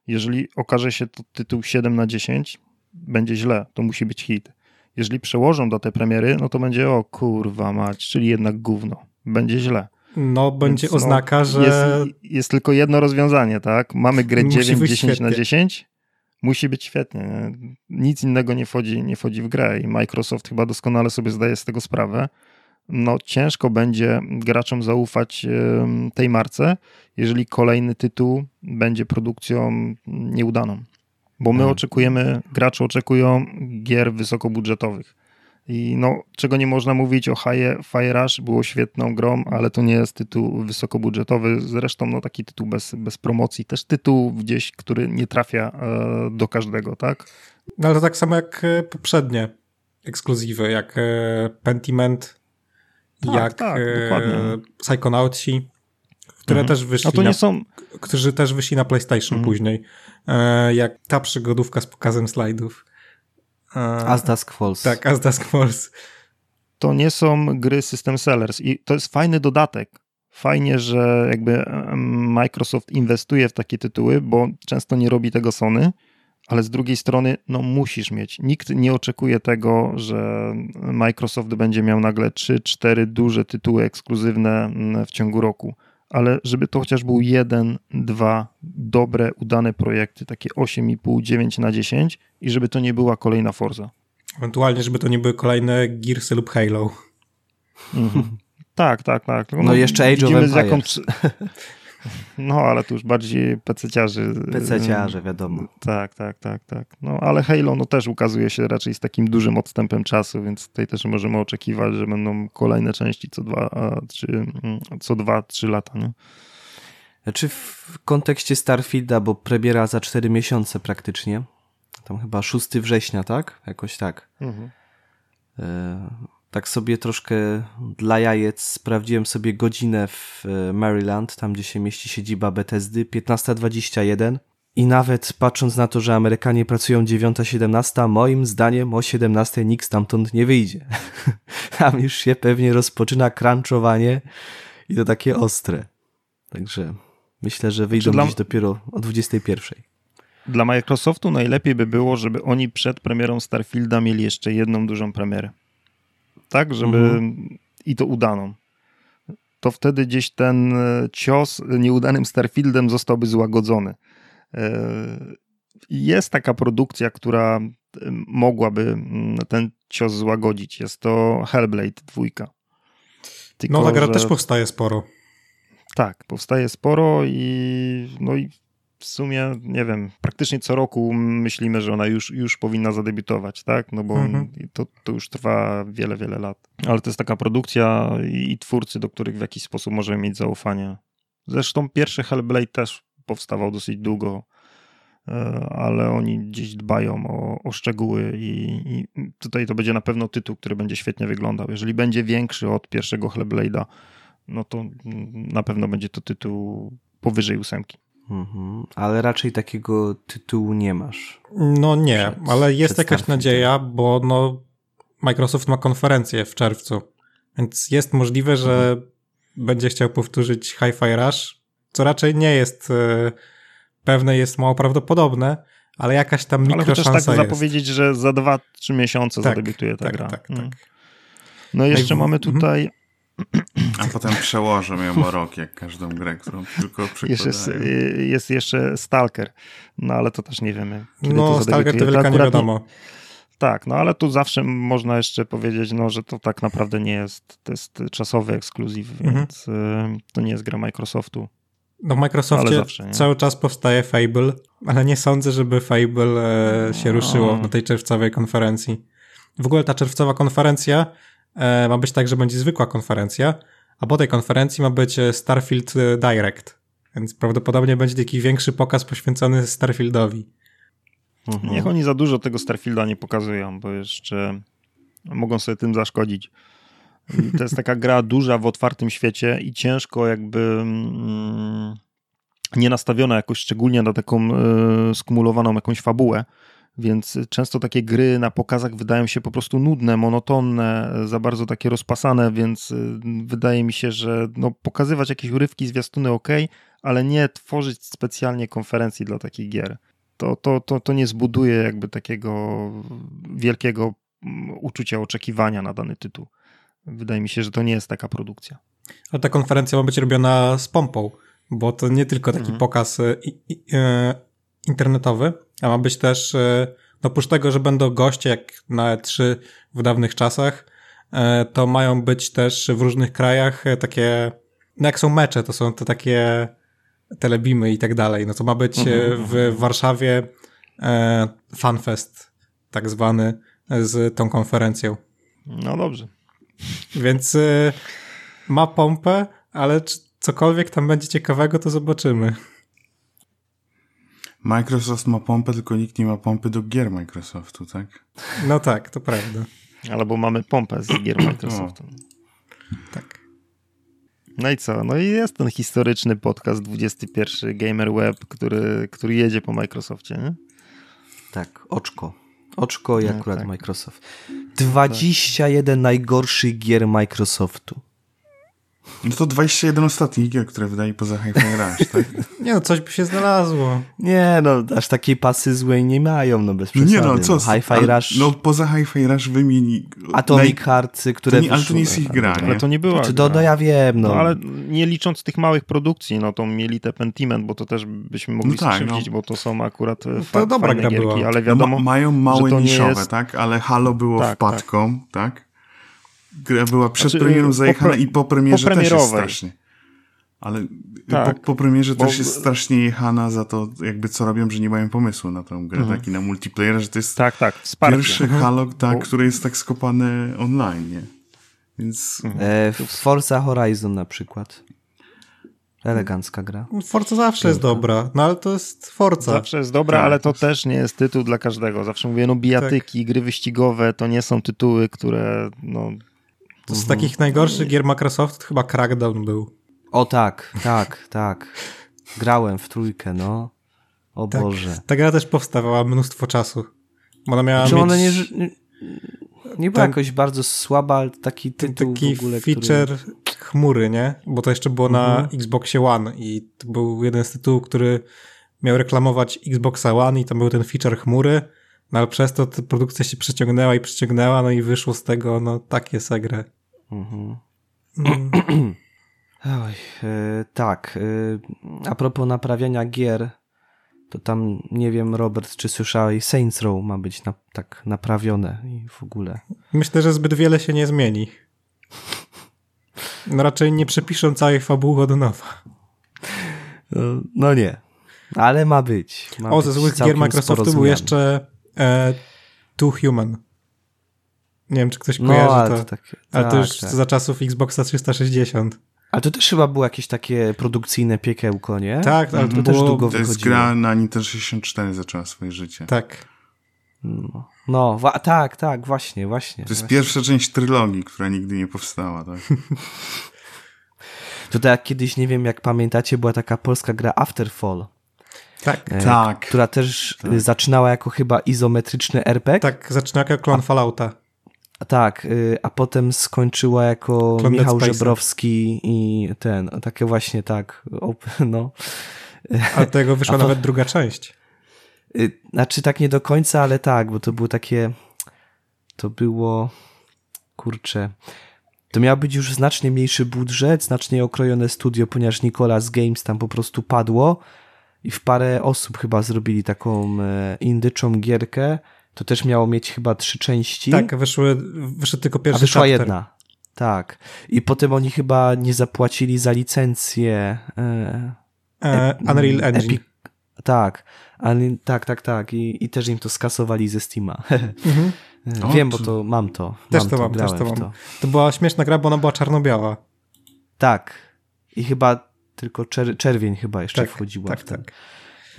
Jeżeli okaże się to tytuł 7 na 10, będzie źle. To musi być hit. Jeżeli przełożą datę premiery, no to będzie o kurwa mać, czyli jednak gówno. Będzie źle. No, będzie Więc, no, oznaka, no, że. Jest, jest, tylko jedno rozwiązanie, tak? Mamy grę 9, 10 na 10. Musi być świetnie. Nic innego nie wchodzi, nie wchodzi w grę i Microsoft chyba doskonale sobie zdaje z tego sprawę. No, ciężko będzie graczom zaufać tej marce, jeżeli kolejny tytuł będzie produkcją nieudaną. Bo my hmm. oczekujemy, gracze oczekują gier wysokobudżetowych i no, czego nie można mówić o Fire Rush, było świetną grą, ale to nie jest tytuł wysokobudżetowy. Zresztą no, taki tytuł bez, bez promocji. Też tytuł gdzieś, który nie trafia e, do każdego, tak? No ale tak samo jak e, poprzednie ekskluzywy, jak e, Pentiment, tak, jak tak, e, które mhm. też wyszli. A to nie na, są... Którzy też wyszli na PlayStation mhm. później. E, jak ta przygodówka z pokazem slajdów. As Dusk Falls. Tak, As Dusk Falls. To nie są gry system sellers i to jest fajny dodatek. Fajnie, że jakby Microsoft inwestuje w takie tytuły, bo często nie robi tego Sony, ale z drugiej strony, no musisz mieć. Nikt nie oczekuje tego, że Microsoft będzie miał nagle 3-4 duże tytuły ekskluzywne w ciągu roku ale żeby to chociaż był jeden, dwa dobre, udane projekty, takie 8,5, 9 na 10 i żeby to nie była kolejna Forza. Ewentualnie, żeby to nie były kolejne Gearsy lub Halo. Mhm. Tak, tak, tak. No, no jeszcze Age of Empires. Jaką... No, ale to już bardziej pececiarzy. Pececiarze, wiadomo. Tak, tak, tak, tak. No, ale Halo no, też ukazuje się raczej z takim dużym odstępem czasu, więc tutaj też możemy oczekiwać, że będą kolejne części co dwa, trzy, mm, co dwa, trzy lata, nie? Znaczy w kontekście Starfielda, bo premiera za cztery miesiące praktycznie, tam chyba 6 września, tak? Jakoś tak. Mhm. E, tak sobie troszkę dla jajec sprawdziłem sobie godzinę w e, Maryland, tam gdzie się mieści siedziba Bethesdy, 15.21 i nawet patrząc na to, że Amerykanie pracują 9.17, moim zdaniem o 17 nikt stamtąd nie wyjdzie. tam już się pewnie rozpoczyna crunchowanie i to takie ostre. Także myślę, że wyjdą dla... gdzieś dopiero o 21. Dla Microsoftu najlepiej by było, żeby oni przed premierą Starfielda mieli jeszcze jedną dużą premierę tak, żeby mhm. i to udaną. To wtedy gdzieś ten e, cios nieudanym Starfieldem zostałby złagodzony. E, jest taka produkcja, która e, mogłaby ten cios złagodzić. Jest to Hellblade 2. Tylko, no, ta gra że... też powstaje sporo. Tak, powstaje sporo i, no i w sumie, nie wiem, praktycznie co roku myślimy, że ona już, już powinna zadebiutować, tak? No bo mhm. to, to już trwa wiele, wiele lat. Ale to jest taka produkcja i, i twórcy, do których w jakiś sposób możemy mieć zaufanie. Zresztą pierwszy Hellblade też powstawał dosyć długo, e, ale oni gdzieś dbają o, o szczegóły i, i, tutaj to będzie na pewno tytuł, który będzie świetnie wyglądał. Jeżeli będzie większy od pierwszego Hellblade'a, no to na pewno będzie to tytuł powyżej ósemki. Mhm. Ale raczej takiego tytułu nie masz. No nie, Przed- ale jest jakaś nadzieja, bo no Microsoft ma konferencję w czerwcu, więc jest możliwe, że Mhm. będzie chciał powtórzyć Hi-Fi Rush, co raczej nie jest e, pewne, jest mało prawdopodobne, ale jakaś tam Ale mikro tak szansa jest. zapowiedzieć, że za 2-3 miesiące Tak, zadebiutuje ta tak, gra. tak, Mm. tak. No i jeszcze Najw- mamy mhm. tutaj A potem przełożę ją o rok, jak każdą grę, którą tylko jeszcze jest, y, jest jeszcze Stalker, no ale to też nie wiemy. kiedy No, to Stalker to wielka nie akurat wiadomo. Tak, no ale tu zawsze można jeszcze powiedzieć, no, że to tak naprawdę nie jest, to jest czasowy ekskluzyw, Mhm. więc y, to nie jest gra Microsoftu. No w Microsoftie zawsze, nie? cały czas powstaje Fable, ale nie sądzę, żeby Fable e, się ruszyło No. na tej czerwcowej konferencji. W ogóle ta czerwcowa konferencja ma być tak, że będzie zwykła konferencja, a po tej konferencji ma być e, Starfield e, Direct. Więc prawdopodobnie będzie taki większy pokaz poświęcony Starfieldowi. Mhm. Niech oni za dużo tego Starfielda nie pokazują, bo jeszcze mogą sobie tym zaszkodzić. To jest taka gra duża w otwartym świecie i ciężko jakby mm, nie nastawiona jakoś szczególnie na taką y, skumulowaną jakąś fabułę, więc często takie gry na pokazach wydają się po prostu nudne, monotonne, za bardzo takie rozpasane, więc y, wydaje mi się, że no, pokazywać jakieś urywki, zwiastuny ok, ale nie tworzyć specjalnie konferencji dla takich gier to, to, to, to nie zbuduje jakby takiego wielkiego mm, uczucia oczekiwania na dany tytuł. Wydaje mi się, że to nie jest taka produkcja. Ale ta konferencja ma być robiona z pompą, bo to nie tylko taki Mhm. pokaz e, i, i, e, internetowy, a ma być też, e, no oprócz tego, że będą goście jak na E3 w dawnych czasach, e, to mają być też w różnych krajach e, takie, no jak są mecze, to są to takie telebimy i tak dalej. No to ma być e, Mhm, w Warszawie e, fanfest tak zwany z tą konferencją. No dobrze. Więc y, ma pompę, ale czy cokolwiek tam będzie ciekawego, to zobaczymy. Microsoft ma pompę, tylko nikt nie ma pompy do gier Microsoftu, tak? No tak, to prawda. Albo mamy pompę z gier Microsoftu. Tak. No i co? No i jest ten historyczny podcast 21 Gamer Web, który, który jedzie po Microsoftie, nie? Tak, oczko. Oczko i No, akurat tak. Microsoft. 21 najgorszych gier Microsoftu. No to 21 ostatnich gier, które wydaje poza Hi-Fi Rush, tak? Nie no, coś by się znalazło. Nie no, aż takiej pasy złej nie mają, no bez No przesady. nie no, co? Hi-Fi ale- Rush, No poza Hi-Fi Rush wymieni... Atomic naj- które to nie, Ale to nie jest ich gra, Ale nie? to nie była Czy gra. to, no ja wiem, no. No ale nie licząc tych małych produkcji, no to mieli te Pentiment, bo to też byśmy mogli No tak, skrzywdzić, no. bo to są akurat e, to fa- dobra fajne gra gierki, była. ale No, wiadomo, ma, mają małe to niszowe, jest- tak? Ale Halo było Tak, wpadką, tak? Gra była przed Znaczy, premierą po zajechana pre- i po premierze też jest strasznie. Ale Tak. po, po premierze Bo- też jest strasznie jechana za to, jakby co robią, że nie mają pomysłu na tą grę, Mhm. tak? I na multiplayer, że to jest tak, tak, wsparcie. pierwsze Halo, tak, Bo- które jest tak skopane online, nie? Więc E, Forza Horizon na przykład. Elegancka gra. Forza zawsze jest dobra, no ale to jest Forza. Zawsze jest dobra, Tak. ale to też nie jest tytuł dla każdego. Zawsze mówię, no bijatyki, Tak. gry wyścigowe to nie są tytuły, które no... To z takich najgorszych gier Microsoft chyba Crackdown był. O tak, tak, tak. Grałem w trójkę, no. O Tak. Boże. Ta gra też powstawała mnóstwo czasu. Bo Ona miała Czy mieć ona nie, nie, nie była Ten- jakoś bardzo słaba, ale taki tytuł taki w ogóle, feature chmury, nie? Bo to jeszcze było na Mhm. Xboxie One i to był jeden z tytułów, który miał reklamować Xboxa One i tam był ten feature chmury, no ale przez to ta produkcja się przeciągnęła i przeciągnęła, no i wyszło z tego, no takie segrę. Mhm. Mm. Oj, e, tak. E, a propos naprawiania gier, to tam nie wiem, Robert, czy słyszałeś, Saints Row ma być na, tak naprawione i w ogóle. Myślę, że zbyt wiele się nie zmieni. No raczej nie przepiszą całej fabuły od nowa. No, no nie, ale ma być. Ma O, ze złych gier Microsoftu był jeszcze e, Two Human. Nie wiem, czy ktoś No, kojarzy ale to. Ale tak, to już tak. za czasów Xboxa 360. Ale to też chyba było jakieś takie produkcyjne piekiełko, nie? Tak, ale to, to też było- długo to jest wychodziło. gra na Nintendo 64 zaczęła swoje życie. Tak. No, no tak, tak, właśnie, właśnie. To jest właśnie. pierwsza część trylogii, która nigdy nie powstała, tak? To tak jak kiedyś, nie wiem jak pamiętacie, była taka polska gra Afterfall. Tak. e, Tak. która też e, zaczynała jako chyba izometryczny RPG. Tak, zaczyna jako klon Fallouta. Tak, y, a potem skończyła jako Michał. Żebrowski i ten, takie właśnie tak, no. A tego wyszła A po- nawet druga część. Y, Znaczy tak nie do końca, ale tak, bo to było takie, to było, kurczę, to miał być już znacznie mniejszy budżet, znacznie okrojone studio, ponieważ Nicolas Games tam po prostu padło i w parę osób chyba zrobili taką e, indyczą gierkę. To też miało mieć chyba trzy części. Tak, wyszły, wyszedł tylko A pierwszy wyszła chapter. jedna. Tak. I potem oni chyba nie zapłacili za licencję. E, E, Unreal Engine. Epic. Tak. Ale, tak, tak, tak. I, I też im to skasowali ze Steama. Mhm. O, Wiem, bo to- to mam to. Też mam to mam, grałem też to mam. To była śmieszna gra, bo ona była czarno-biała. Tak. I chyba tylko czer czerwień chyba jeszcze Tak, wchodziła tak, w ten. tak.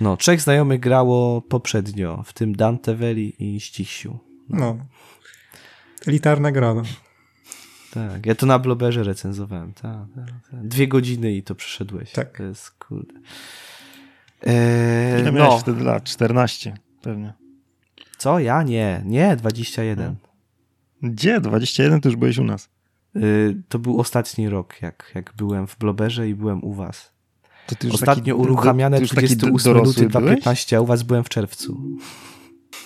No, trzech znajomych grało poprzednio, w tym Dante Veli i Ścisiu. No. Elitarne grono. Tak, ja to na Bloberze recenzowałem. Tak, tak, tak. Dwie godziny i to przeszedłeś. Tak. To jest kurde. Eee, Ile miałeś no, wtedy lat? 14 pewnie. co? Ja? Nie, nie, 21. Gdzie? 21 to już byłeś u nas. Y, to był ostatni rok, jak, jak byłem w Bloberze i byłem u was. To ty już Ostatnio taki, uruchamiane to już taki 28 dorosły luty byłeś? 2015, a u was byłem w czerwcu.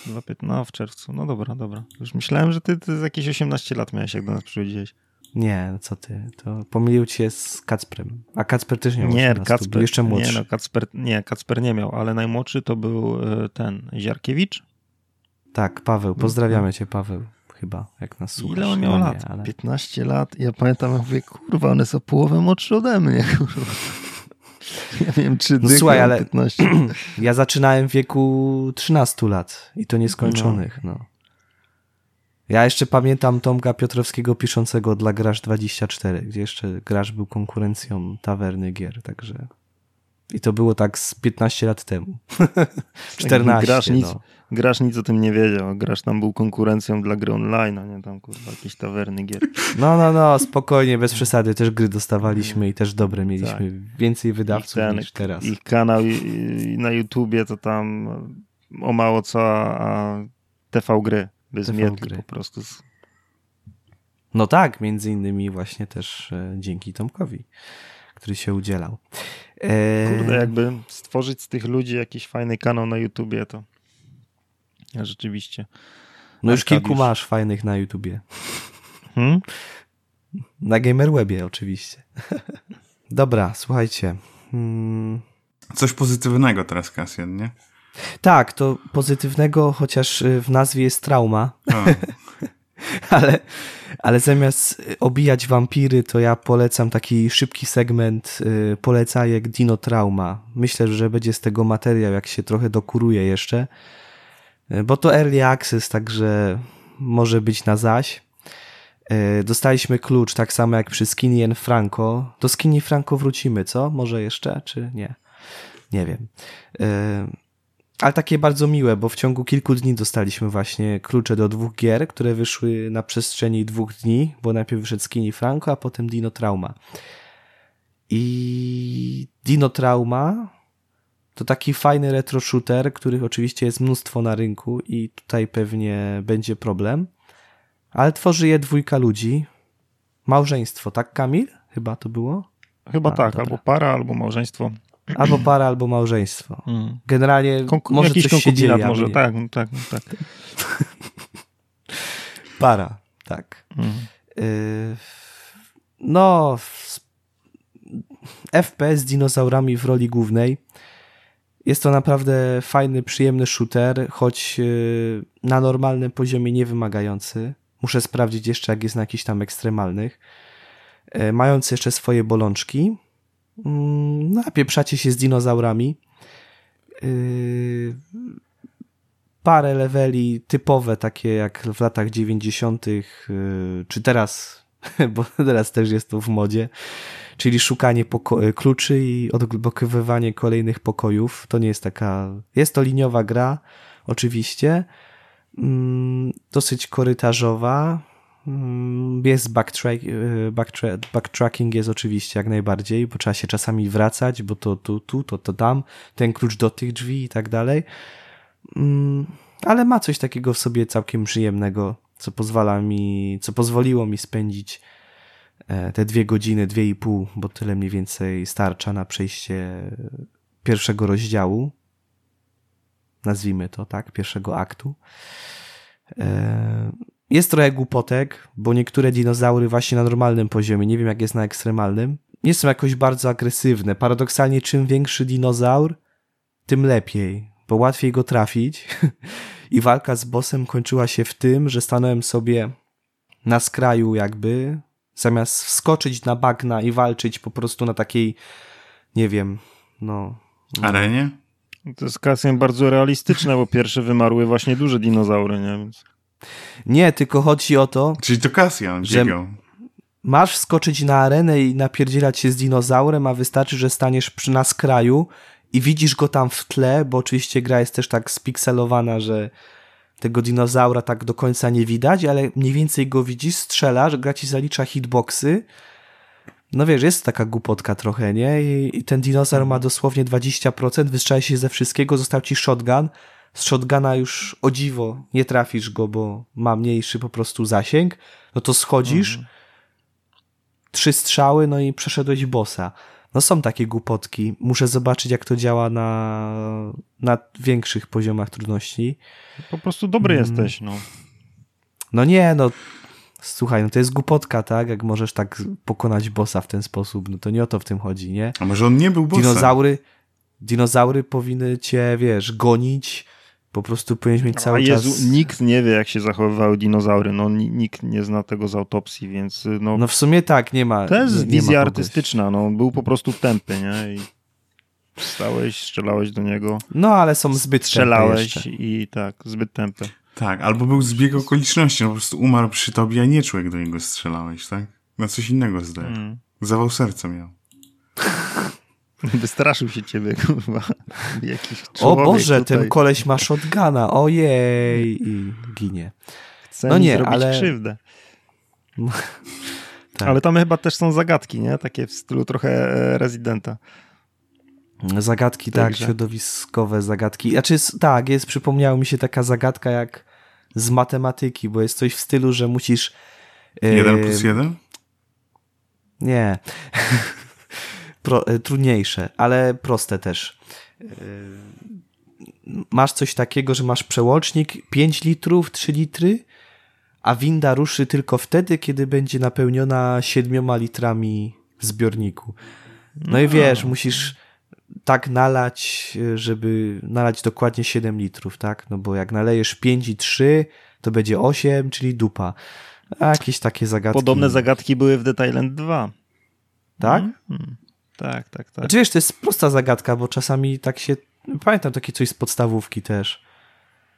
2,15 No, w czerwcu. No dobra, dobra. Już myślałem, że ty, ty z jakieś 18 lat miałeś, jak do nas przychodziłeś. Nie, no co ty, to pomylił cię z Kacprem. A Kacper też miał Nie, 18, był Kacper, jeszcze młodszy. Nie, no, Kacper, nie, Kacper nie miał, ale najmłodszy to był e, ten Ziarkiewicz. Tak, Paweł, pozdrawiamy cię Paweł, chyba, jak nas słuchasz. Ile on miał lat? Nie, ale... 15 lat. Ja pamiętam, jak mówię, kurwa, on jest o połowę młodszy ode mnie, kurwa. Ja wiem, czy No słuchaj, ale- 15. Ja zaczynałem w wieku 13 lat i to nieskończonych, no. Ja jeszcze pamiętam Tomka Piotrowskiego piszącego dla Graż24, gdzie jeszcze Graż był konkurencją tawerny gier, także... I to było tak z 15 lat temu. 14, Grasz nic, no. Grasz nic o tym nie wiedział. Grasz tam był konkurencją dla gry online, a nie tam, kurwa, jakieś tawerny gier. No, no, no, spokojnie, bez przesady. Też gry dostawaliśmy i też dobre mieliśmy. Więcej wydawców ten- niż teraz. Ich kanał i, i na YouTubie to tam o mało co, a TV gry. Bez TV gry. po prostu. No tak, między innymi właśnie też e, dzięki Tomkowi, który się udzielał. E, Kurde, jakby stworzyć z tych ludzi jakiś fajny kanał na YouTubie, to ja rzeczywiście. no już kilku masz fajnych na YouTubie. Hmm? Na Gamerwebie oczywiście. Dobra, słuchajcie. Hmm, Coś pozytywnego teraz, Kasjan, nie? tak, to pozytywnego, chociaż y, w nazwie jest trauma, ale, ale zamiast y, obijać wampiry, to ja polecam taki szybki segment y, polecajek Dino Trauma. Myślę, że będzie z tego materiał, jak się trochę dokuruje jeszcze, Y, bo to early access, także może być na zaś. Y, Dostaliśmy klucz, tak samo jak przy Skinny Franco. Do Skinny Franco wrócimy, co? Może jeszcze, czy nie? Nie wiem. Ale takie bardzo miłe, bo w ciągu kilku dni dostaliśmy właśnie klucze do dwóch gier, które wyszły na przestrzeni dwóch dni, bo najpierw wyszedł Skinny Franco, a potem Dino Trauma. I Dino Trauma to taki fajny retro shooter, których oczywiście jest mnóstwo na rynku i tutaj pewnie będzie problem. Ale tworzy je dwójka ludzi. Małżeństwo, tak Kamil? Chyba to było? Chyba A, tak, dobra. albo para, albo małżeństwo. Albo para, albo małżeństwo. Mm. Generalnie Konku- może jakiś coś się dzieje, może, tak, tak, tak. Para, tak. Mm. Yy, no, FPS z dinozaurami w roli głównej. Jest to naprawdę fajny, przyjemny shooter, choć yy, na normalnym poziomie nie wymagający. Muszę sprawdzić jeszcze, jak jest na jakichś tam ekstremalnych. Yy, Mając jeszcze swoje bolączki. Mm, No, a pieprzacie się z dinozaurami. Yy, parę leveli typowe, takie jak w latach 90., yy, czy teraz, bo teraz też jest to w modzie, czyli szukanie poko- y, kluczy i odblokowywanie kolejnych pokojów. To nie jest taka. Jest to liniowa gra, oczywiście. Mm, dosyć korytarzowa. Mm, jest backtrack, y, backtra backtracking jest oczywiście jak najbardziej, bo trzeba się czasami wracać, bo to tu, tu, to, to tam, ten klucz do tych drzwi i tak dalej. Mm, ale ma coś takiego w sobie całkiem przyjemnego, co pozwala mi, co pozwoliło mi spędzić e, te dwie godziny, dwie i pół, bo tyle mniej więcej starcza na przejście pierwszego rozdziału. Nazwijmy to, tak? Pierwszego aktu. Jest trochę głupotek, bo niektóre dinozaury właśnie na normalnym poziomie, nie wiem jak jest na ekstremalnym, nie są jakoś bardzo agresywne. Paradoksalnie czym większy dinozaur, tym lepiej, bo łatwiej go trafić. I walka z bossem kończyła się w tym, że stanąłem sobie na skraju jakby, zamiast wskoczyć na bagna i walczyć po prostu na takiej, nie wiem, no... Arenie? To jest kasem bardzo realistyczne, bo pierwsze wymarły właśnie duże dinozaury, nie? Więc... Nie, tylko chodzi o to. Czyli to Kasjan że biegał. Masz wskoczyć na arenę i napierdzielać się z dinozaurem, a wystarczy, że staniesz przy na skraju i widzisz go tam w tle, bo oczywiście gra jest też tak spikselowana, że tego dinozaura tak do końca nie widać, ale mniej więcej go widzisz, strzelasz, gra ci zalicza hitboxy. No wiesz, jest taka głupotka trochę, nie? I, i ten dinozaur ma dosłownie 20%, wystrzela się ze wszystkiego, został ci shotgun, z shotguna już o dziwo nie trafisz go, bo ma mniejszy po prostu zasięg, no to schodzisz, mhm. trzy strzały, no i przeszedłeś bossa. No są takie głupotki. Muszę zobaczyć, jak to działa na, na większych poziomach trudności. Po prostu dobry hmm. jesteś, no. No nie, no słuchaj, no to jest głupotka, tak? Jak możesz tak pokonać bossa w ten sposób, no to nie o to w tym chodzi, nie? A może on nie był bossem? Dinozaury, dinozaury powinny cię, wiesz, gonić, po prostu powinieneś mieć cały A Jezu, czas... nikt nie wie, jak się zachowywały dinozaury. No, nikt nie zna tego z autopsji, więc... Y, no, no w sumie tak, nie ma... To jest nie, wizja artystyczna, no. Był po prostu tępy, nie? I stałeś, strzelałeś do niego. No, ale są zbyt Strzelałeś i tak, zbyt tępy. Tak, albo był zbieg okoliczności, no po prostu umarł przy tobie, a nie człowiek do niego strzelałeś, tak? Na coś innego zdaje. Mm. Zawał serca miał. Wystraszył się ciebie, kurwa. Jakiś o Boże, tutaj. ten koleś ma shotguna, ojej, i ginie. Chce no nie, zrobić ale... krzywdę. tak. Ale tam chyba też są zagadki, nie? Takie w stylu trochę e, rezydenta. Zagadki, tak, środowiskowe zagadki. Znaczy, tak, jest, przypomniała mi się taka zagadka jak z matematyki, bo jest coś w stylu, że musisz... Jeden plus jeden? Nie. pro, e, trudniejsze, ale proste też. E, masz coś takiego, że masz przełącznik 5 litrów, 3 litry, a winda ruszy tylko wtedy, kiedy będzie napełniona 7 litrami w zbiorniku. No i wiesz, musisz tak nalać, żeby nalać dokładnie 7 litrów, tak? No bo jak nalejesz 5 i 3, to będzie 8, czyli dupa. A jakieś takie zagadki. Podobne zagadki były w Detailend 2. Tak? Hmm. Tak, tak, tak. Znaczy wiesz, to jest prosta zagadka, bo czasami tak się... Pamiętam takie coś z podstawówki też.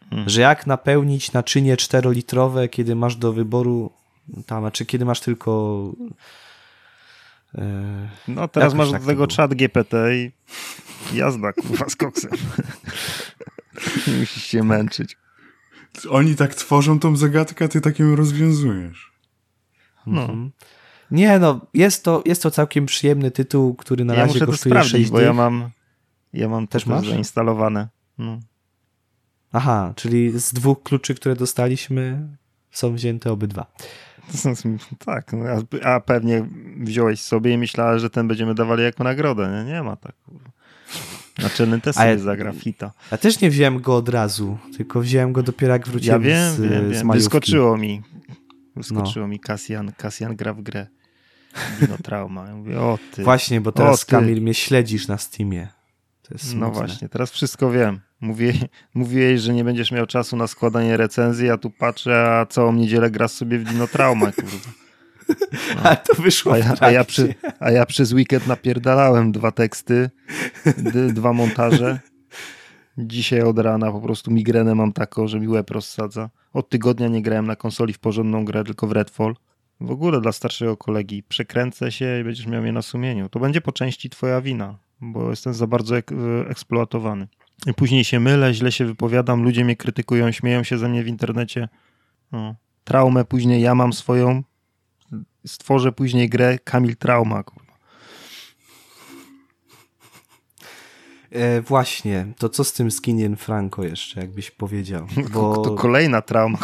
Hmm. Że jak napełnić naczynie czterolitrowe, kiedy masz do wyboru tam, znaczy kiedy masz tylko... E, no teraz masz tak do tego czat GPT i jazda kurwa z koksem. Musisz się męczyć. Oni tak tworzą tą zagadkę, a ty tak ją rozwiązujesz. No. Mhm. Nie, no, jest to, jest to całkiem przyjemny tytuł, który na ja razie muszę kosztuje to sprawdzić, bo ja mam, ja mam też masz zainstalowane. No. Aha, czyli z dwóch kluczy, które dostaliśmy, są wzięte obydwa. Tak, no, a, pewnie wziąłeś sobie i myślałeś, że ten będziemy dawali jako nagrodę. Nie, nie ma tak. Naczelny test ja, za grafita. Ja też nie wziąłem go od razu, tylko wziąłem go dopiero jak wróciłem ja wiem, z, wiem, wiem. z Wyskoczyło mi. Wyskoczyło no. mi Kasjan, Kasjan gra w grę. Dino Trauma. Ja mówię, o ty. Właśnie, bo teraz Kamil mnie śledzisz na Steamie. no właśnie, teraz wszystko wiem. Mówię, mówiłeś, że nie będziesz miał czasu na składanie recenzji, a tu patrzę, a całą niedzielę grasz sobie w Dino Trauma. No. Ale to wyszło a ja, a, ja przy, a ja przez weekend napierdalałem dwa teksty, dwa montaże. Dzisiaj od rana po prostu migrenę mam taką, że mi łeb rozsadza. Od tygodnia nie grałem na konsoli w porządną grę, tylko w Redfall. W ogóle dla starszego kolegi. Przekręcę się i będziesz miał mnie na sumieniu. To będzie po części twoja wina, bo jestem za bardzo ek eksploatowany. I później się mylę, źle się wypowiadam, ludzie mnie krytykują, śmieją się ze mnie w internecie. No. traumę, później ja mam swoją, stworzę później grę Kamil Trauma. E, właśnie, to co z tym skiniem Franco jeszcze, jakbyś powiedział? Bo... To kolejna trauma.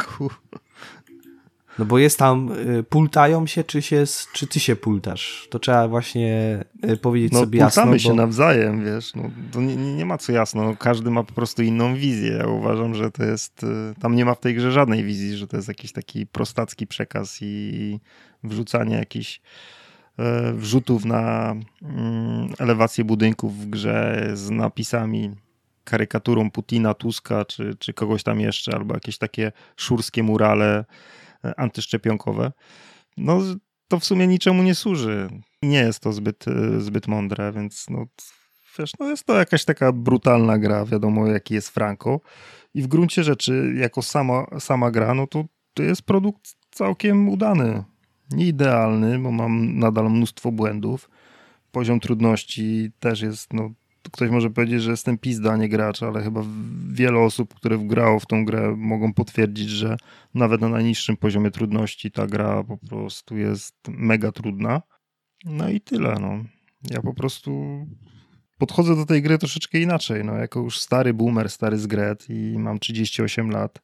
No bo jest tam, y, pultają się, czy, się, czy ty się pultasz? To trzeba właśnie y, powiedzieć no, sobie jasno. No się nawzajem, wiesz. No, to nie, nie, ma co jasno. No, każdy ma po prostu inną wizję. Ja uważam, że to jest, y, tam nie ma w tej grze żadnej wizji, że to jest jakiś taki prostacki przekaz i wrzucanie jakichś e, wrzutów na mm, elewację budynków w grze z napisami karykaturą Putina, Tuska, czy, czy kogoś tam jeszcze, albo jakieś takie szurskie murale antyszczepionkowe, no to w sumie niczemu nie służy. Nie jest to zbyt, zbyt mądre, więc no, wiesz, no jest to jakaś taka brutalna gra, wiadomo jaki jest Franco i w gruncie rzeczy jako sama, sama gra, no to, to jest produkt całkiem udany. Nie idealny, bo mam nadal mnóstwo błędów. Poziom trudności też jest no, ktoś może powiedzieć, że jestem pizda, nie gracz, ale chyba wiele osób, które wgrało w tą grę mogą potwierdzić, że nawet na najniższym poziomie trudności ta gra po prostu jest mega trudna. No i tyle, no. Ja po prostu podchodzę do tej gry troszeczkę inaczej, no. Jako już stary boomer, stary zgret i mam 38 lat,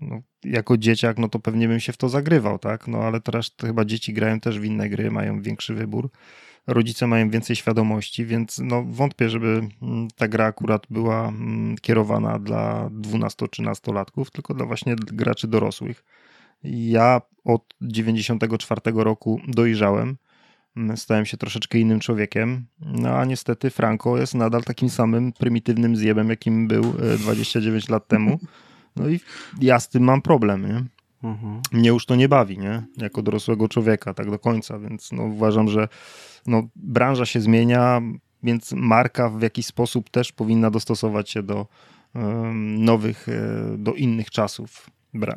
no, jako dzieciak, no to pewnie bym się w to zagrywał, tak? No ale teraz chyba dzieci grają też w inne gry, mają większy wybór rodzice mają więcej świadomości, więc no, wątpię, żeby mm, ta gra akurat była mm, kierowana dla 12-13-latków, tylko dla właśnie graczy dorosłych. Ja od 94 roku dojrzałem, mm, stałem się troszeczkę innym człowiekiem, no a niestety Franco jest nadal takim samym prymitywnym zjebem, jakim był 29 e, lat temu. No i ja z tym mam problem, nie? Mhm. Mnie już to nie bawi, nie? Jako dorosłego człowieka, tak do końca, więc no, uważam, że no, branża się zmienia, więc marka w jakiś sposób też powinna dostosować się do um, nowych, e, do innych czasów.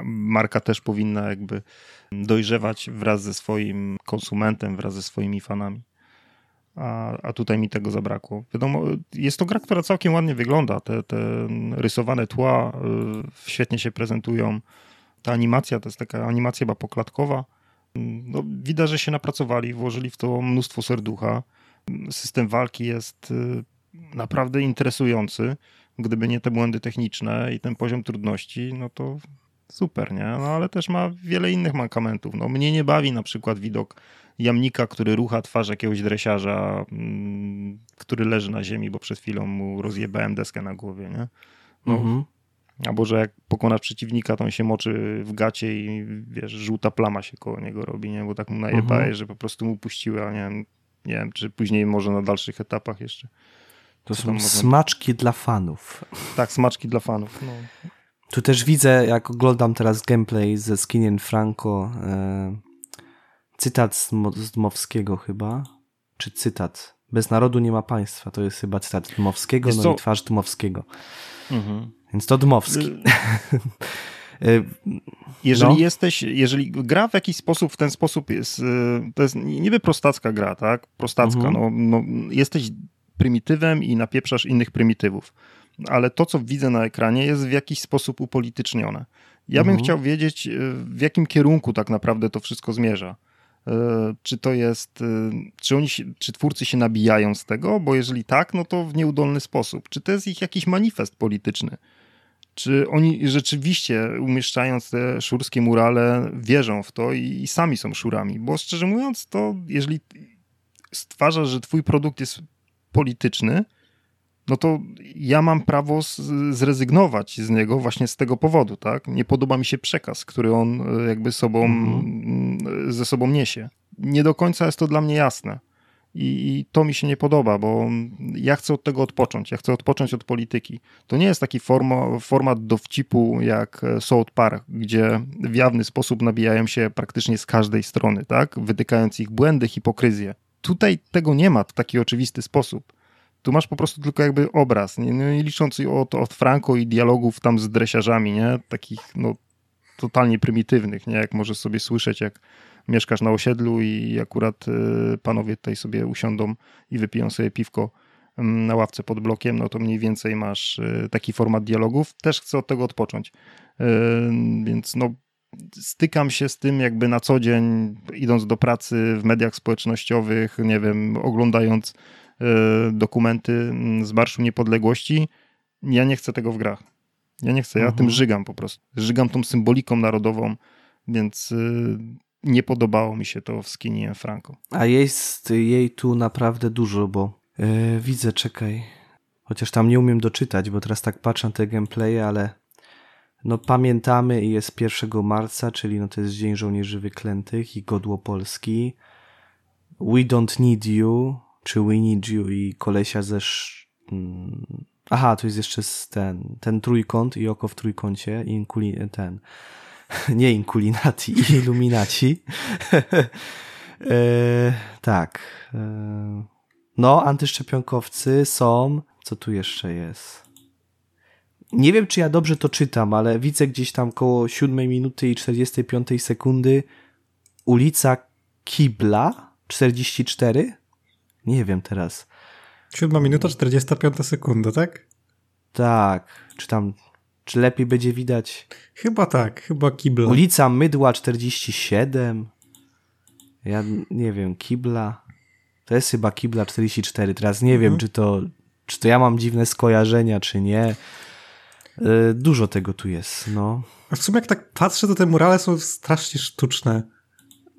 Marka też powinna jakby dojrzewać wraz ze swoim konsumentem, wraz ze swoimi fanami. A, a tutaj mi tego zabrakło. Wiadomo, jest to gra, która całkiem ładnie wygląda. Te, te rysowane tła y, świetnie się prezentują. Ta animacja to jest taka animacja chyba poklatkowa no, widać, że się napracowali, włożyli w to mnóstwo serducha. System walki jest y, naprawdę interesujący. Gdyby nie te błędy techniczne i ten poziom trudności, no to super, nie? No ale też ma wiele innych mankamentów. No, mnie nie bawi na przykład widok jamnika, który rucha twarz jakiegoś dresiarza, mm, który leży na ziemi, bo przed chwilą mu rozjebałem deskę na głowie, nie? No, mhm. Albo, że jak pokonasz przeciwnika, to on się moczy w gacie i wiesz, żółta plama się koło niego robi, nie? Bo tak mu najebałeś, mhm. że po prostu mu puściły, a nie wiem, nie wiem, czy później może na dalszych etapach jeszcze. To są smaczki dla fanów. Tak, smaczki dla fanów. No. Tu też widzę, jak oglądam teraz gameplay ze Skinien Franco, e, cytat z, z Dmowskiego chyba, czy cytat? Bez narodu nie ma państwa. To jest chyba cytat Dmowskiego, no i twarz Dmowskiego. Mhm. Więc to Dmowski. Y, jeżeli no. jesteś, jeżeli gra w jakiś sposób, w ten sposób jest, y, to jest niby prostacka gra, tak? Prostacka, mhm. no, no, jesteś prymitywem i napieprzasz innych prymitywów. Ale to, co widzę na ekranie, jest w jakiś sposób upolitycznione. Ja bym mhm. chciał wiedzieć, y, w jakim kierunku tak naprawdę to wszystko zmierza. Czy to jest, czy oni, czy twórcy się nabijają z tego? Bo jeżeli tak, no to w nieudolny sposób. Czy to jest ich jakiś manifest polityczny? czy oni rzeczywiście umieszczając te szurskie murale wierzą w to i, i sami są szurami. Bo szczerze mówiąc, to jeżeli stwarzasz, że twój produkt jest polityczny, no to ja mam prawo zrezygnować z niego właśnie z tego powodu, tak? Nie podoba mi się przekaz, który on e, jakby sobą, mhm. ze sobą niesie. Nie do końca jest to dla mnie jasne. I, I, to mi się nie podoba, bo ja chcę od tego odpocząć. Ja chcę odpocząć od polityki. To nie jest taki forma, format dowcipu jak South Park, gdzie w jawny sposób nabijają się praktycznie z każdej strony, tak? wytykając ich błędy, hipokryzję. Tutaj tego nie ma w taki oczywisty sposób. Tu masz po prostu tylko jakby obraz, nie, nie licząc od, od Franco i dialogów tam z dresiarzami, nie? Takich, no, totalnie prymitywnych, nie? Jak możesz sobie słyszeć, jak mieszkasz na osiedlu i akurat y, panowie tutaj sobie usiądą i wypiją sobie piwko mm, na ławce pod blokiem, no to mniej więcej masz y, taki format dialogów. Też chcę od tego odpocząć. Y, więc no, stykam się z tym jakby na co dzień, idąc do pracy w mediach społecznościowych, nie wiem, oglądając dokumenty mm, z Marszu Niepodległości. Ja nie chcę tego w grach. Ja nie chcę, ja Mhm. tym żygam po prostu. Żygam tą symboliką narodową, więc y, nie podobało mi się to w Skinny Franco. A jest jej tu naprawdę dużo, bo yy, widzę, czekaj. Chociaż tam nie umiem doczytać, bo teraz tak patrzę na te gameplaye, ale no pamiętamy i jest 1 marca, czyli no to jest Dzień Żołnierzy Wyklętych i Godło Polski. We Don't Need You, czy Need You i kolesia ze... sz- mm, Aha, tu jest jeszcze ten, ten trójkąt i oko w trójkącie i inkuli, ten, nie Inkulinati, i Illuminaci. e, tak. E, no, antyszczepionkowcy są. Co tu jeszcze jest? Nie wiem, czy ja dobrze to czytam, ale widzę gdzieś tam koło 7 minuty i 45 sekundy ulica Kibla 44? Nie wiem teraz. 7 minuta, 45 sekunda, tak? Tak, czy tam, czy lepiej będzie widać Chyba tak, chyba kibla. Ulica Mydła 47. Ja nie wiem, Kibla. To jest chyba Kibla 44. Teraz nie wiem, Mhm. czy to, czy to ja mam dziwne skojarzenia, czy nie. Y, Dużo tego tu jest, no. A w sumie jak tak patrzę, to te murale są strasznie sztuczne.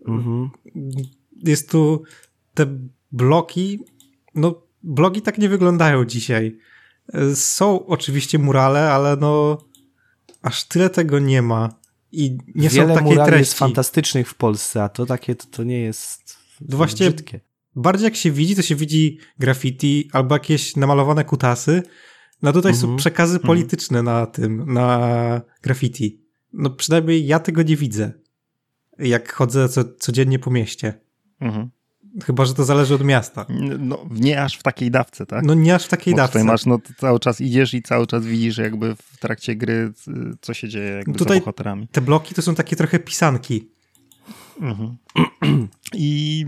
Mhm. Jest tu te bloki, no bloki tak nie wyglądają dzisiaj. Są oczywiście murale, ale no aż tyle tego nie ma. I nie Wiele są takiej murali jest treści. fantastycznych w Polsce, a to takie, to, to nie jest No właśnie- brzydkie. Bardziej jak się widzi, to się widzi graffiti albo jakieś namalowane kutasy. No tutaj są Mhm. przekazy polityczne na tym, na graffiti. No przynajmniej ja tego nie widzę. Jak chodzę co, codziennie po mieście. Mhm. Chyba, że to zależy od miasta. No, nie aż w takiej dawce, tak? No nie aż w takiej Bo dawce. tutaj masz, no cały czas idziesz i cały czas widzisz jakby w trakcie gry, co się dzieje jakby Tutaj- za bohaterami. Te bloki to są takie trochę pisanki. Mhm. I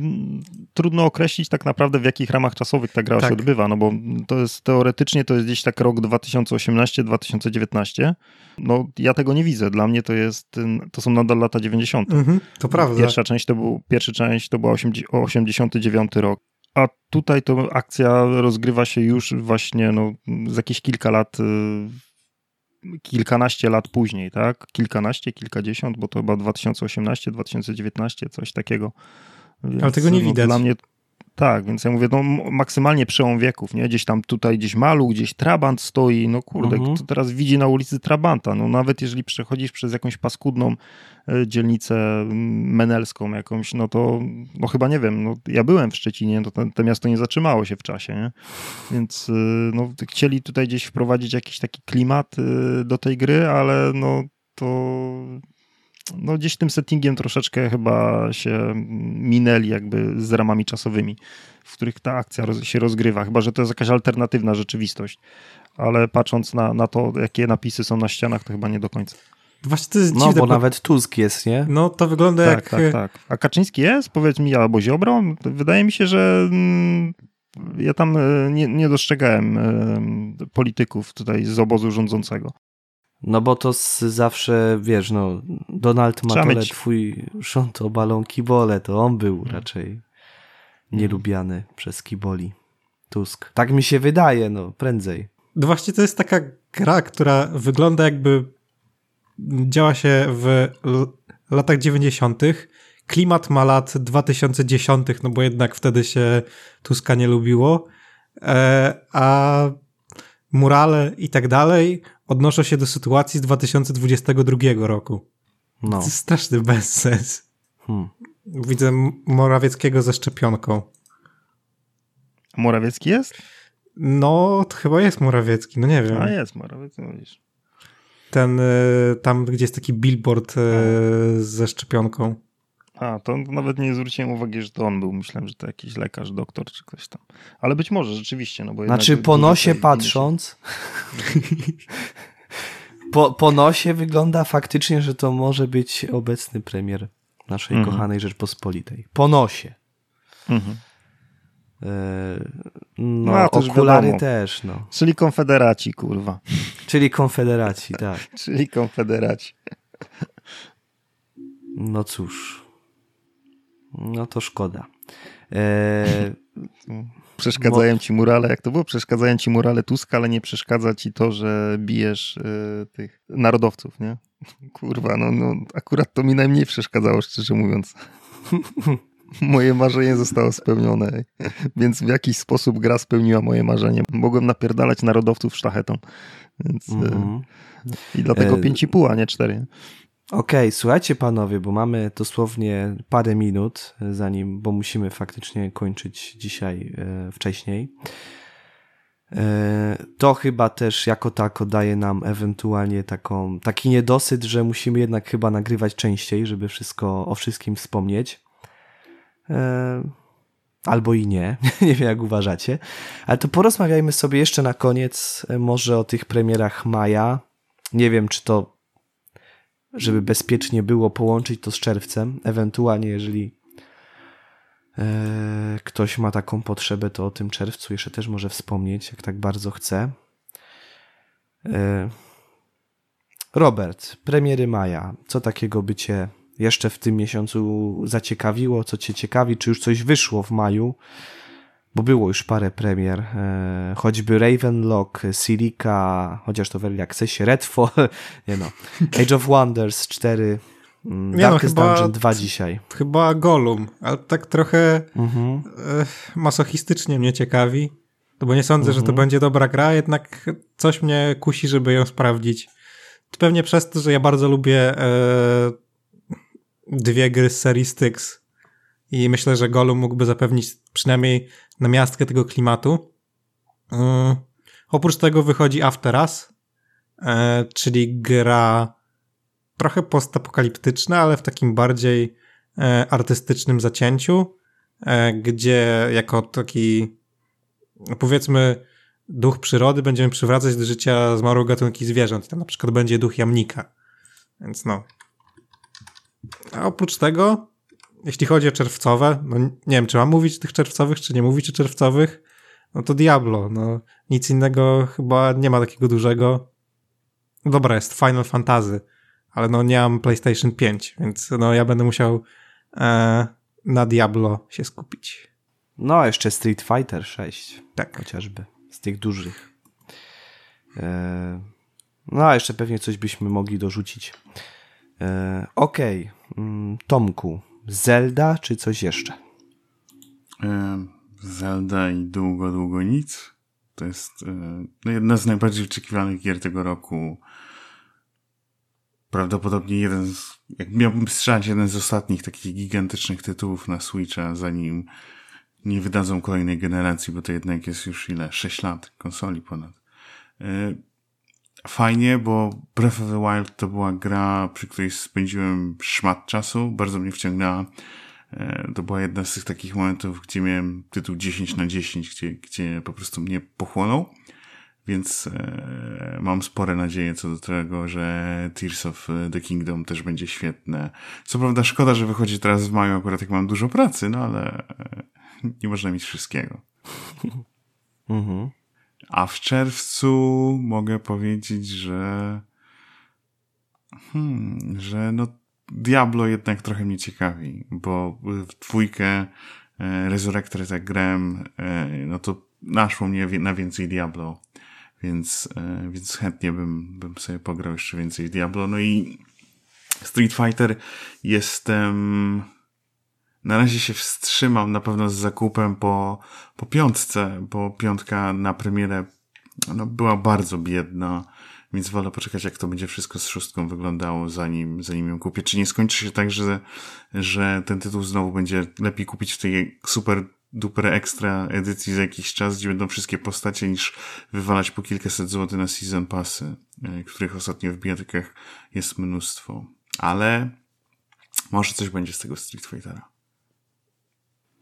trudno określić tak naprawdę w jakich ramach czasowych ta gra Tak. się odbywa, no bo to jest teoretycznie to jest gdzieś tak rok 2018-2019. No ja tego nie widzę. Dla mnie to jest, y, to są nadal lata 90. Mhm, to prawda. Pierwsza część to był, pierwsza część to była 80 89 rok. A tutaj to akcja rozgrywa się już właśnie no, z jakieś kilka lat, y, kilkanaście lat później, tak? Kilkanaście, kilkadziesiąt, bo to chyba 2018, 2019, coś takiego. Więc, tego nie no, widać. Dla mnie tak, więc ja mówię, no maksymalnie przełom wieków, nie? Gdzieś tam tutaj, gdzieś malu, gdzieś trabant stoi, no kurde, Mhm. kto teraz widzi na ulicy trabanta? No nawet jeżeli przechodzisz przez jakąś paskudną e, dzielnicę menelską jakąś, no to no chyba nie wiem, no ja byłem w Szczecinie, no to to miasto nie zatrzymało się w czasie, nie? Więc y, no chcieli tutaj gdzieś wprowadzić jakiś taki klimat y, do tej gry, ale no to no gdzieś tym settingiem troszeczkę chyba się minęli jakby z ramami czasowymi, w których ta akcja roz, się rozgrywa, chyba że to jest jakaś alternatywna rzeczywistość. Ale patrząc na, na to, jakie napisy są na ścianach, to chyba nie do końca. Właśnie to jest No, dziwne. bo bo- nawet Tusk jest, nie? No to wygląda Tak, jak... tak, tak. A Kaczyński jest? Powiedz mi, albo Ziobro? Wydaje mi się, że mm, ja tam e, nie, nie dostrzegałem e, polityków tutaj z obozu rządzącego. No bo to z, zawsze, wiesz, no, Donald Matole, mieć- twój rząd obalą kibole, to on był raczej nielubiany przez kiboli. Tusk. Tak mi się wydaje, no, prędzej. No właśnie to jest taka gra, która wygląda jakby działa się w latach 90. Klimat ma lat 2010, no bo jednak wtedy się Tuska nie lubiło. E, a murale i tak dalej odnoszą się do sytuacji z 2022 roku. No. To jest straszny bezsens. Hmm. Widzę Morawieckiego ze szczepionką. Morawiecki jest? No, to chyba jest Morawiecki, no nie wiem. A jest Morawiecki, no widzisz. Ten, y, tam gdzie jest taki billboard y, ze szczepionką. A, to nawet nie zwróciłem uwagi, że to on był. Myślałem, że to jakiś lekarz, doktor czy ktoś tam. Ale być może rzeczywiście, no bo Znaczy, po nosie patrząc, po, po nosie wygląda faktycznie, że to może być obecny premier naszej Mhm. kochanej Rzeczpospolitej. Po nosie. Mhm. E, No, No, okulary wiadomo. też, no. Czyli konfederaci, kurwa. Czyli konfederacji, tak. Czyli konfederaci. No cóż. No to szkoda. Eee, Przeszkadzają ci murale, jak to było? Przeszkadzają ci murale Tuska, ale nie przeszkadza ci to, że bijesz y, tych narodowców, nie? Kurwa, no, no akurat to mi najmniej przeszkadzało, szczerze mówiąc. moje marzenie zostało spełnione, więc w jakiś sposób gra spełniła moje marzenie. Mogłem napierdalać narodowców sztachetą. Więc, mm -hmm. I dlatego 5,5, a nie 4. Okej, okay, słuchajcie panowie, bo mamy dosłownie parę minut, zanim, bo musimy faktycznie kończyć dzisiaj e, wcześniej. E, to chyba też jako tako daje nam ewentualnie taką, taki niedosyt, że musimy jednak chyba nagrywać częściej, żeby wszystko o wszystkim wspomnieć. E, albo i nie, nie wiem jak uważacie. Ale to porozmawiajmy sobie jeszcze na koniec e, może o tych premierach maja. Nie wiem, czy to żeby bezpiecznie było połączyć to z czerwcem. Ewentualnie, jeżeli e, ktoś ma taką potrzebę, to o tym czerwcu jeszcze też może wspomnieć, jak tak bardzo chce. E, Robert, premiery maja. Co takiego by cię jeszcze w tym miesiącu zaciekawiło, co cię ciekawi, czy już coś wyszło w maju? Bo było już parę premier, e, choćby Ravenlock, Silica, chociaż to w Early Accessie, Redfall, nie no, Age of Wonders 4, mm, Darkest no, chyba, Dungeon 2 dzisiaj. Chyba Golum, ale tak trochę mhm. e, masochistycznie mnie ciekawi, no bo nie sądzę, mhm. że to mhm. będzie dobra gra, jednak coś mnie kusi, żeby ją sprawdzić. Pewnie przez to, że ja bardzo lubię e, dwie gry z serii Styx i myślę, że Golum mógłby zapewnić przynajmniej na miastkę tego klimatu. Um, oprócz tego wychodzi After Us, e, czyli gra trochę postapokaliptyczna, ale w takim bardziej e, artystycznym zacięciu, e, gdzie jako taki powiedzmy duch przyrody będziemy przywracać do życia zmarłych gatunki zwierząt. Tam na przykład będzie duch jamnika. Więc no. A oprócz tego jeśli chodzi o czerwcowe, no nie wiem, czy mam mówić o tych czerwcowych, czy nie mówić o czerwcowych, no to Diablo, no nic innego chyba nie ma takiego dużego. Dobra, jest Final Fantasy, ale no nie mam PlayStation 5, więc no ja będę musiał e, na Diablo się skupić. No, jeszcze Street Fighter 6. Tak. Chociażby. Z tych dużych. E, no, a jeszcze pewnie coś byśmy mogli dorzucić. E, Okej, okay. Mm, Tomku, Zelda czy coś jeszcze? Zelda i długo, długo nic. To jest no, jedna z najbardziej wyczekiwanych gier tego roku. Prawdopodobnie jeden z, jak miałbym strzelać, jeden z ostatnich takich gigantycznych tytułów na Switcha, zanim nie wydadzą kolejnej generacji, bo to jednak jest już ile? 6 lat konsoli ponad. Fajnie, bo Breath of the Wild to była gra, przy której spędziłem szmat czasu, bardzo mnie wciągnęła. E, to była jedna z tych takich momentów, gdzie miałem tytuł 10 na 10, gdzie, gdzie po prostu mnie pochłonął. Więc e, mam spore nadzieje co do tego, że Tears of the Kingdom też będzie świetne. Co prawda szkoda, że wychodzi teraz w maju, akurat jak mam dużo pracy, no ale e, nie można mieć wszystkiego. mhm. A w czerwcu mogę powiedzieć, że hmm, że no Diablo jednak trochę mnie ciekawi, bo w dwójkę e, Resurrector jak grałem, e, no to naszło mnie na więcej Diablo, więc, e, więc chętnie bym, bym sobie pograł jeszcze więcej Diablo. No i Street Fighter jestem na razie się wstrzymam na pewno z zakupem po, po piątce, bo piątka na premierę no, była bardzo biedna, więc wolę poczekać, jak to będzie wszystko z szóstką wyglądało, zanim, zanim ją kupię. Czy nie skończy się tak, że, że ten tytuł znowu będzie lepiej kupić w tej super duper ekstra edycji za jakiś czas, gdzie będą wszystkie postacie, niż wywalać po kilkaset złotych na season passy, e, których ostatnio w bijatkach jest mnóstwo. Ale może coś będzie z tego Street Fightera.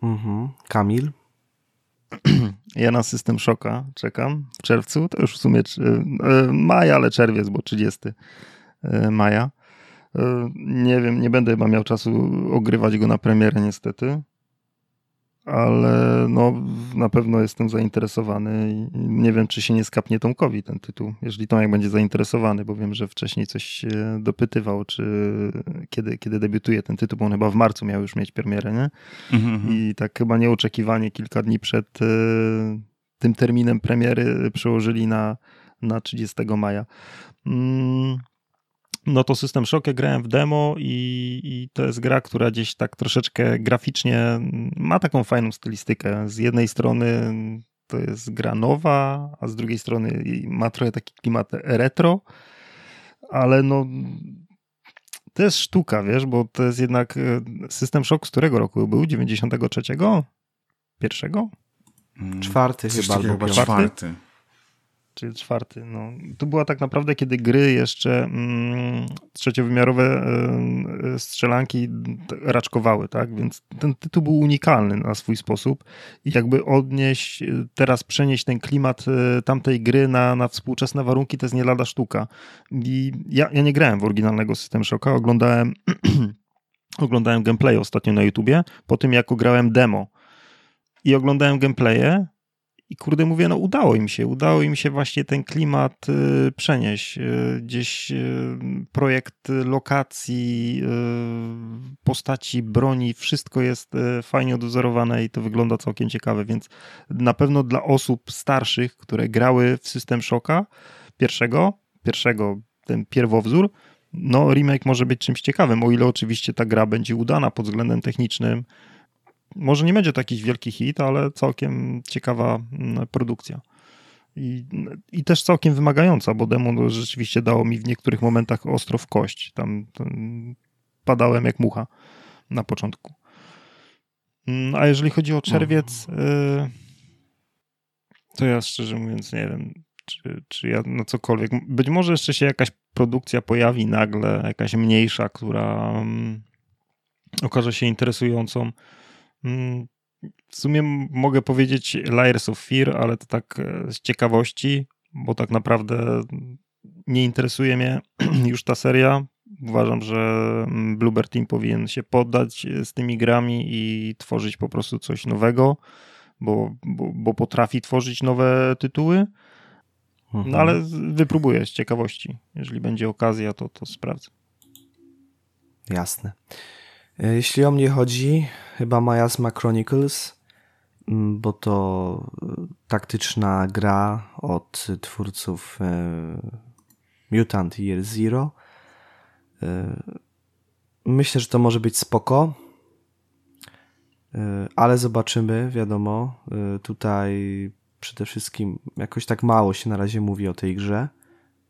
Mhm. Kamil? Ja na system szoka czekam w czerwcu. To już w sumie e, maja, ale czerwiec, bo 30 e, maja. E, nie wiem, nie będę chyba miał czasu ogrywać go na premierę niestety. Ale no, na pewno jestem zainteresowany i nie wiem, czy się nie skapnie Tomkowi ten tytuł, jeżeli Tomek będzie zainteresowany, bo wiem, że wcześniej coś się dopytywał, czy kiedy, kiedy debiutuje ten tytuł, bo on chyba w marcu miał już mieć premierę, nie? Mhm. I tak chyba nieoczekiwanie kilka dni przed y, tym terminem premiery przełożyli na, na 30 maja. Mm no to System Shock grałem w demo i, i, to jest gra, która gdzieś tak troszeczkę graficznie ma taką fajną stylistykę. Z jednej strony to jest gra nowa, a z drugiej strony ma trochę taki klimat retro, ale no to jest sztuka, wiesz, bo to jest jednak e, System Shock z którego roku był? 93? Pierwszego? Czwarty chyba, albo czwarty czyli czwarty. No. To była tak naprawdę, kiedy gry jeszcze mm, trzeciowymiarowe y, strzelanki raczkowały, tak? Więc ten tytuł był unikalny na swój sposób i jakby odnieść, teraz przenieść ten klimat y, tamtej gry na, na współczesne warunki, to jest nie lada sztuka. I ja, ja nie grałem w oryginalnego System Shocka, oglądałem oglądałem gameplay ostatnio na YouTubie, po tym jak grałem demo i oglądałem gameplaye i kurde mówię, no udało im się, udało im się właśnie ten klimat y, przenieść. Y, gdzieś y, projekt lokacji, y, postaci, broni, wszystko jest y, fajnie odwzorowane i to wygląda całkiem ciekawe, więc na pewno dla osób starszych, które grały w System Shocka pierwszego, pierwszego ten pierwowzór, no remake może być czymś ciekawym, o ile oczywiście ta gra będzie udana pod względem technicznym, może nie będzie to jakiś wielki hit, ale całkiem ciekawa mm, produkcja. I, I też całkiem wymagająca, bo demo rzeczywiście dało mi w niektórych momentach ostro w kość. Tam, tam padałem jak mucha na początku. Mm, a jeżeli chodzi o czerwiec, no. y, to ja szczerze mówiąc nie wiem, czy, czy ja no cokolwiek. Być może jeszcze się jakaś produkcja pojawi nagle, jakaś mniejsza, która um, okaże się interesującą. Mm, w sumie mogę powiedzieć Layers of Fear, ale to tak e, z ciekawości, bo tak naprawdę nie interesuje mnie już ta seria. Uważam, że mm, Bluebird Team powinien się poddać e, z tymi grami i tworzyć po prostu coś nowego, bo, bo, bo potrafi tworzyć nowe tytuły. No mhm. ale wypróbuję z ciekawości. Jeżeli będzie okazja, to, to sprawdzę. Jasne. E, jeśli o mnie chodzi, chyba Miasma Chronicles, mm, bo to e, taktyczna gra od twórców e, Mutant Year Zero. Myślę, że to może być spoko, ale zobaczymy, wiadomo. Tutaj przede wszystkim jakoś tak mało się na razie mówi o tej grze,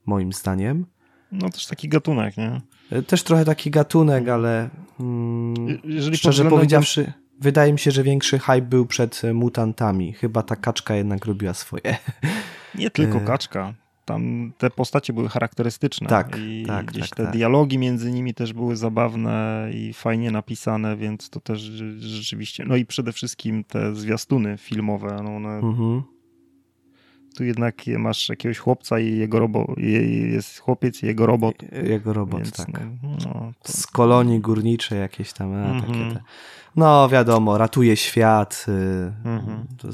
moim zdaniem. No też taki gatunek, nie? Też trochę taki gatunek, ale mm, Jeżeli szczerze powiedziawszy, wydaje mi się, że większy hype był przed e, mutantami. Chyba ta kaczka jednak robiła swoje. Nie tylko e, kaczka. Tam te postacie były charakterystyczne. Tak, I tak, gdzieś tak, te tak. dialogi między nimi też były zabawne i fajnie napisane, więc to też rzeczywiście. No i przede wszystkim te zwiastuny filmowe, no one mhm tu jednak masz jakiegoś chłopca i jego robot, jest chłopiec i jego robot. Jego robot, Więc, tak. No, no, to... Z kolonii górniczej jakieś tam, a, mm -hmm. takie te... No wiadomo, ratuje świat, mm -hmm.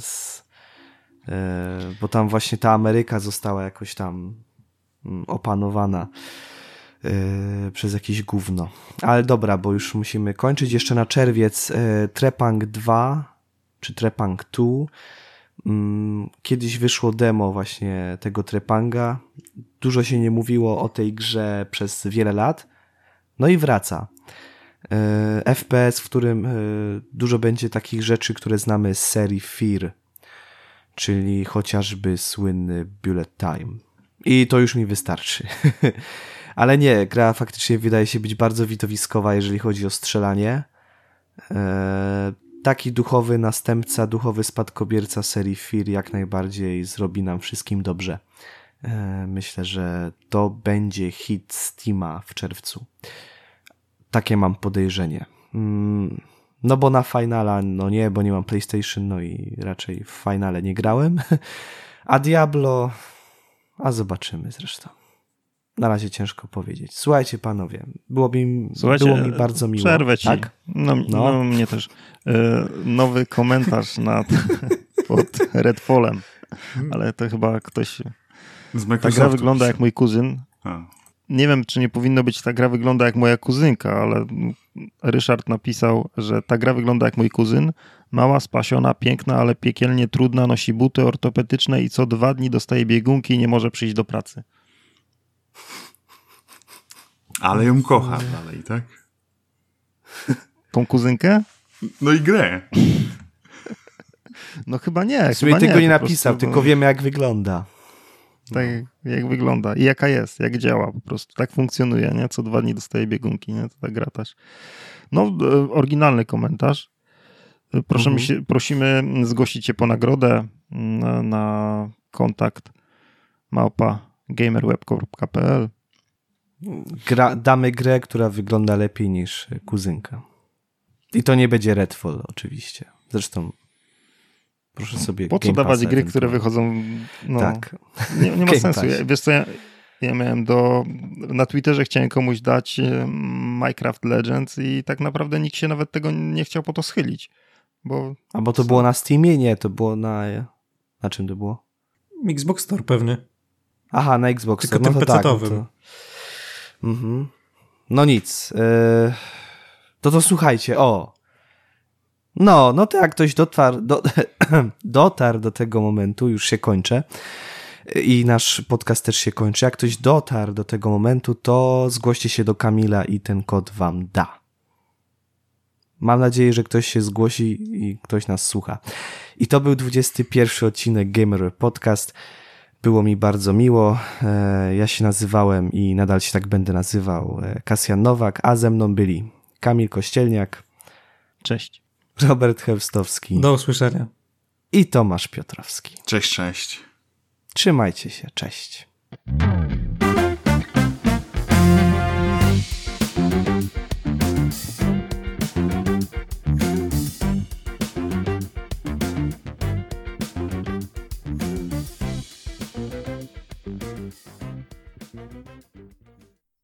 jest, bo tam właśnie ta Ameryka została jakoś tam mm, opanowana y, przez jakieś gówno. Ale dobra, bo już musimy kończyć. Jeszcze na czerwiec y, Trepang 2 czy Trepang 2 Mm, kiedyś wyszło demo właśnie tego Trepanga. Dużo się nie mówiło o tej grze przez wiele lat. No i wraca. E, FPS, w którym e, dużo będzie takich rzeczy, które znamy z serii Fear, czyli chociażby słynny Bullet Time. I to już mi wystarczy. Ale nie, gra faktycznie wydaje się być bardzo widowiskowa, jeżeli chodzi o strzelanie. Taki duchowy następca, duchowy spadkobierca serii Fear jak najbardziej zrobi nam wszystkim dobrze. E, myślę, że to będzie hit Steama w czerwcu. Takie mam podejrzenie. Mm, no bo na Finala, no nie, bo nie mam PlayStation, no i raczej w Finale nie grałem. A Diablo, a zobaczymy zresztą. Na razie ciężko powiedzieć. Słuchajcie, panowie, było mi, Słuchajcie, było mi bardzo miło. Przerwę ci. Tak? No, no. no mnie też. E, nowy komentarz nad, pod Redfallem, ale to chyba ktoś... Ta gra wygląda jak mój kuzyn. A. Nie wiem, czy nie powinno być ta gra wygląda jak moja kuzynka, ale Ryszard napisał, że ta gra wygląda jak mój kuzyn. Mała, spasiona, piękna, ale piekielnie trudna, nosi buty ortopedyczne i co dwa dni dostaje biegunki i nie może przyjść do pracy. Ale ją kocha dalej, tak? Tą kuzynkę? No i grę. No chyba nie. W sumie tego nie, napisał, prostu, tylko wiemy jak wygląda. Tak no. jak wygląda i jaka jest, jak działa po prostu. Tak funkcjonuje, nie? Co dwa dni dostaje biegunki, nie? To tak gra też. No, e, oryginalny komentarz. Proszę mhm. się, prosimy zgłosić się po nagrodę na, na kontakt małpa gamerweb.pl Gra, damy grę, która wygląda lepiej niż kuzynka. I to nie będzie Redfall oczywiście. Zresztą proszę sobie Po co dawać gry, które wychodzą no, tak. nie, nie ma sensu. Ja, wiesz co, ja, ja miałem do na Twitterze chciałem komuś dać e, Minecraft Legends i tak naprawdę nikt się nawet tego nie chciał po to schylić. Bo, A bo to co? było na Steamie? Nie, to było na... Na czym to było? Xbox Store pewnie. Aha, na Xbox Store. Tylko no to tak, no to... Mhm. No nic. Yy... To to słuchajcie, o. No, no to jak ktoś dotarł do, do tego momentu, już się kończę i nasz podcast też się kończy. Jak ktoś dotarł do tego momentu, to zgłoście się do Kamila i ten kod wam da. Mam nadzieję, że ktoś się zgłosi i ktoś nas słucha. I to był 21 odcinek Gamer Podcast. Było mi bardzo miło. E, ja się nazywałem i nadal się tak będę nazywał Kasjan e, Nowak, a ze mną byli Kamil Kościelniak. Cześć. Robert Hewstowski. Do usłyszenia. I Tomasz Piotrowski. Cześć, cześć. Trzymajcie się. Cześć.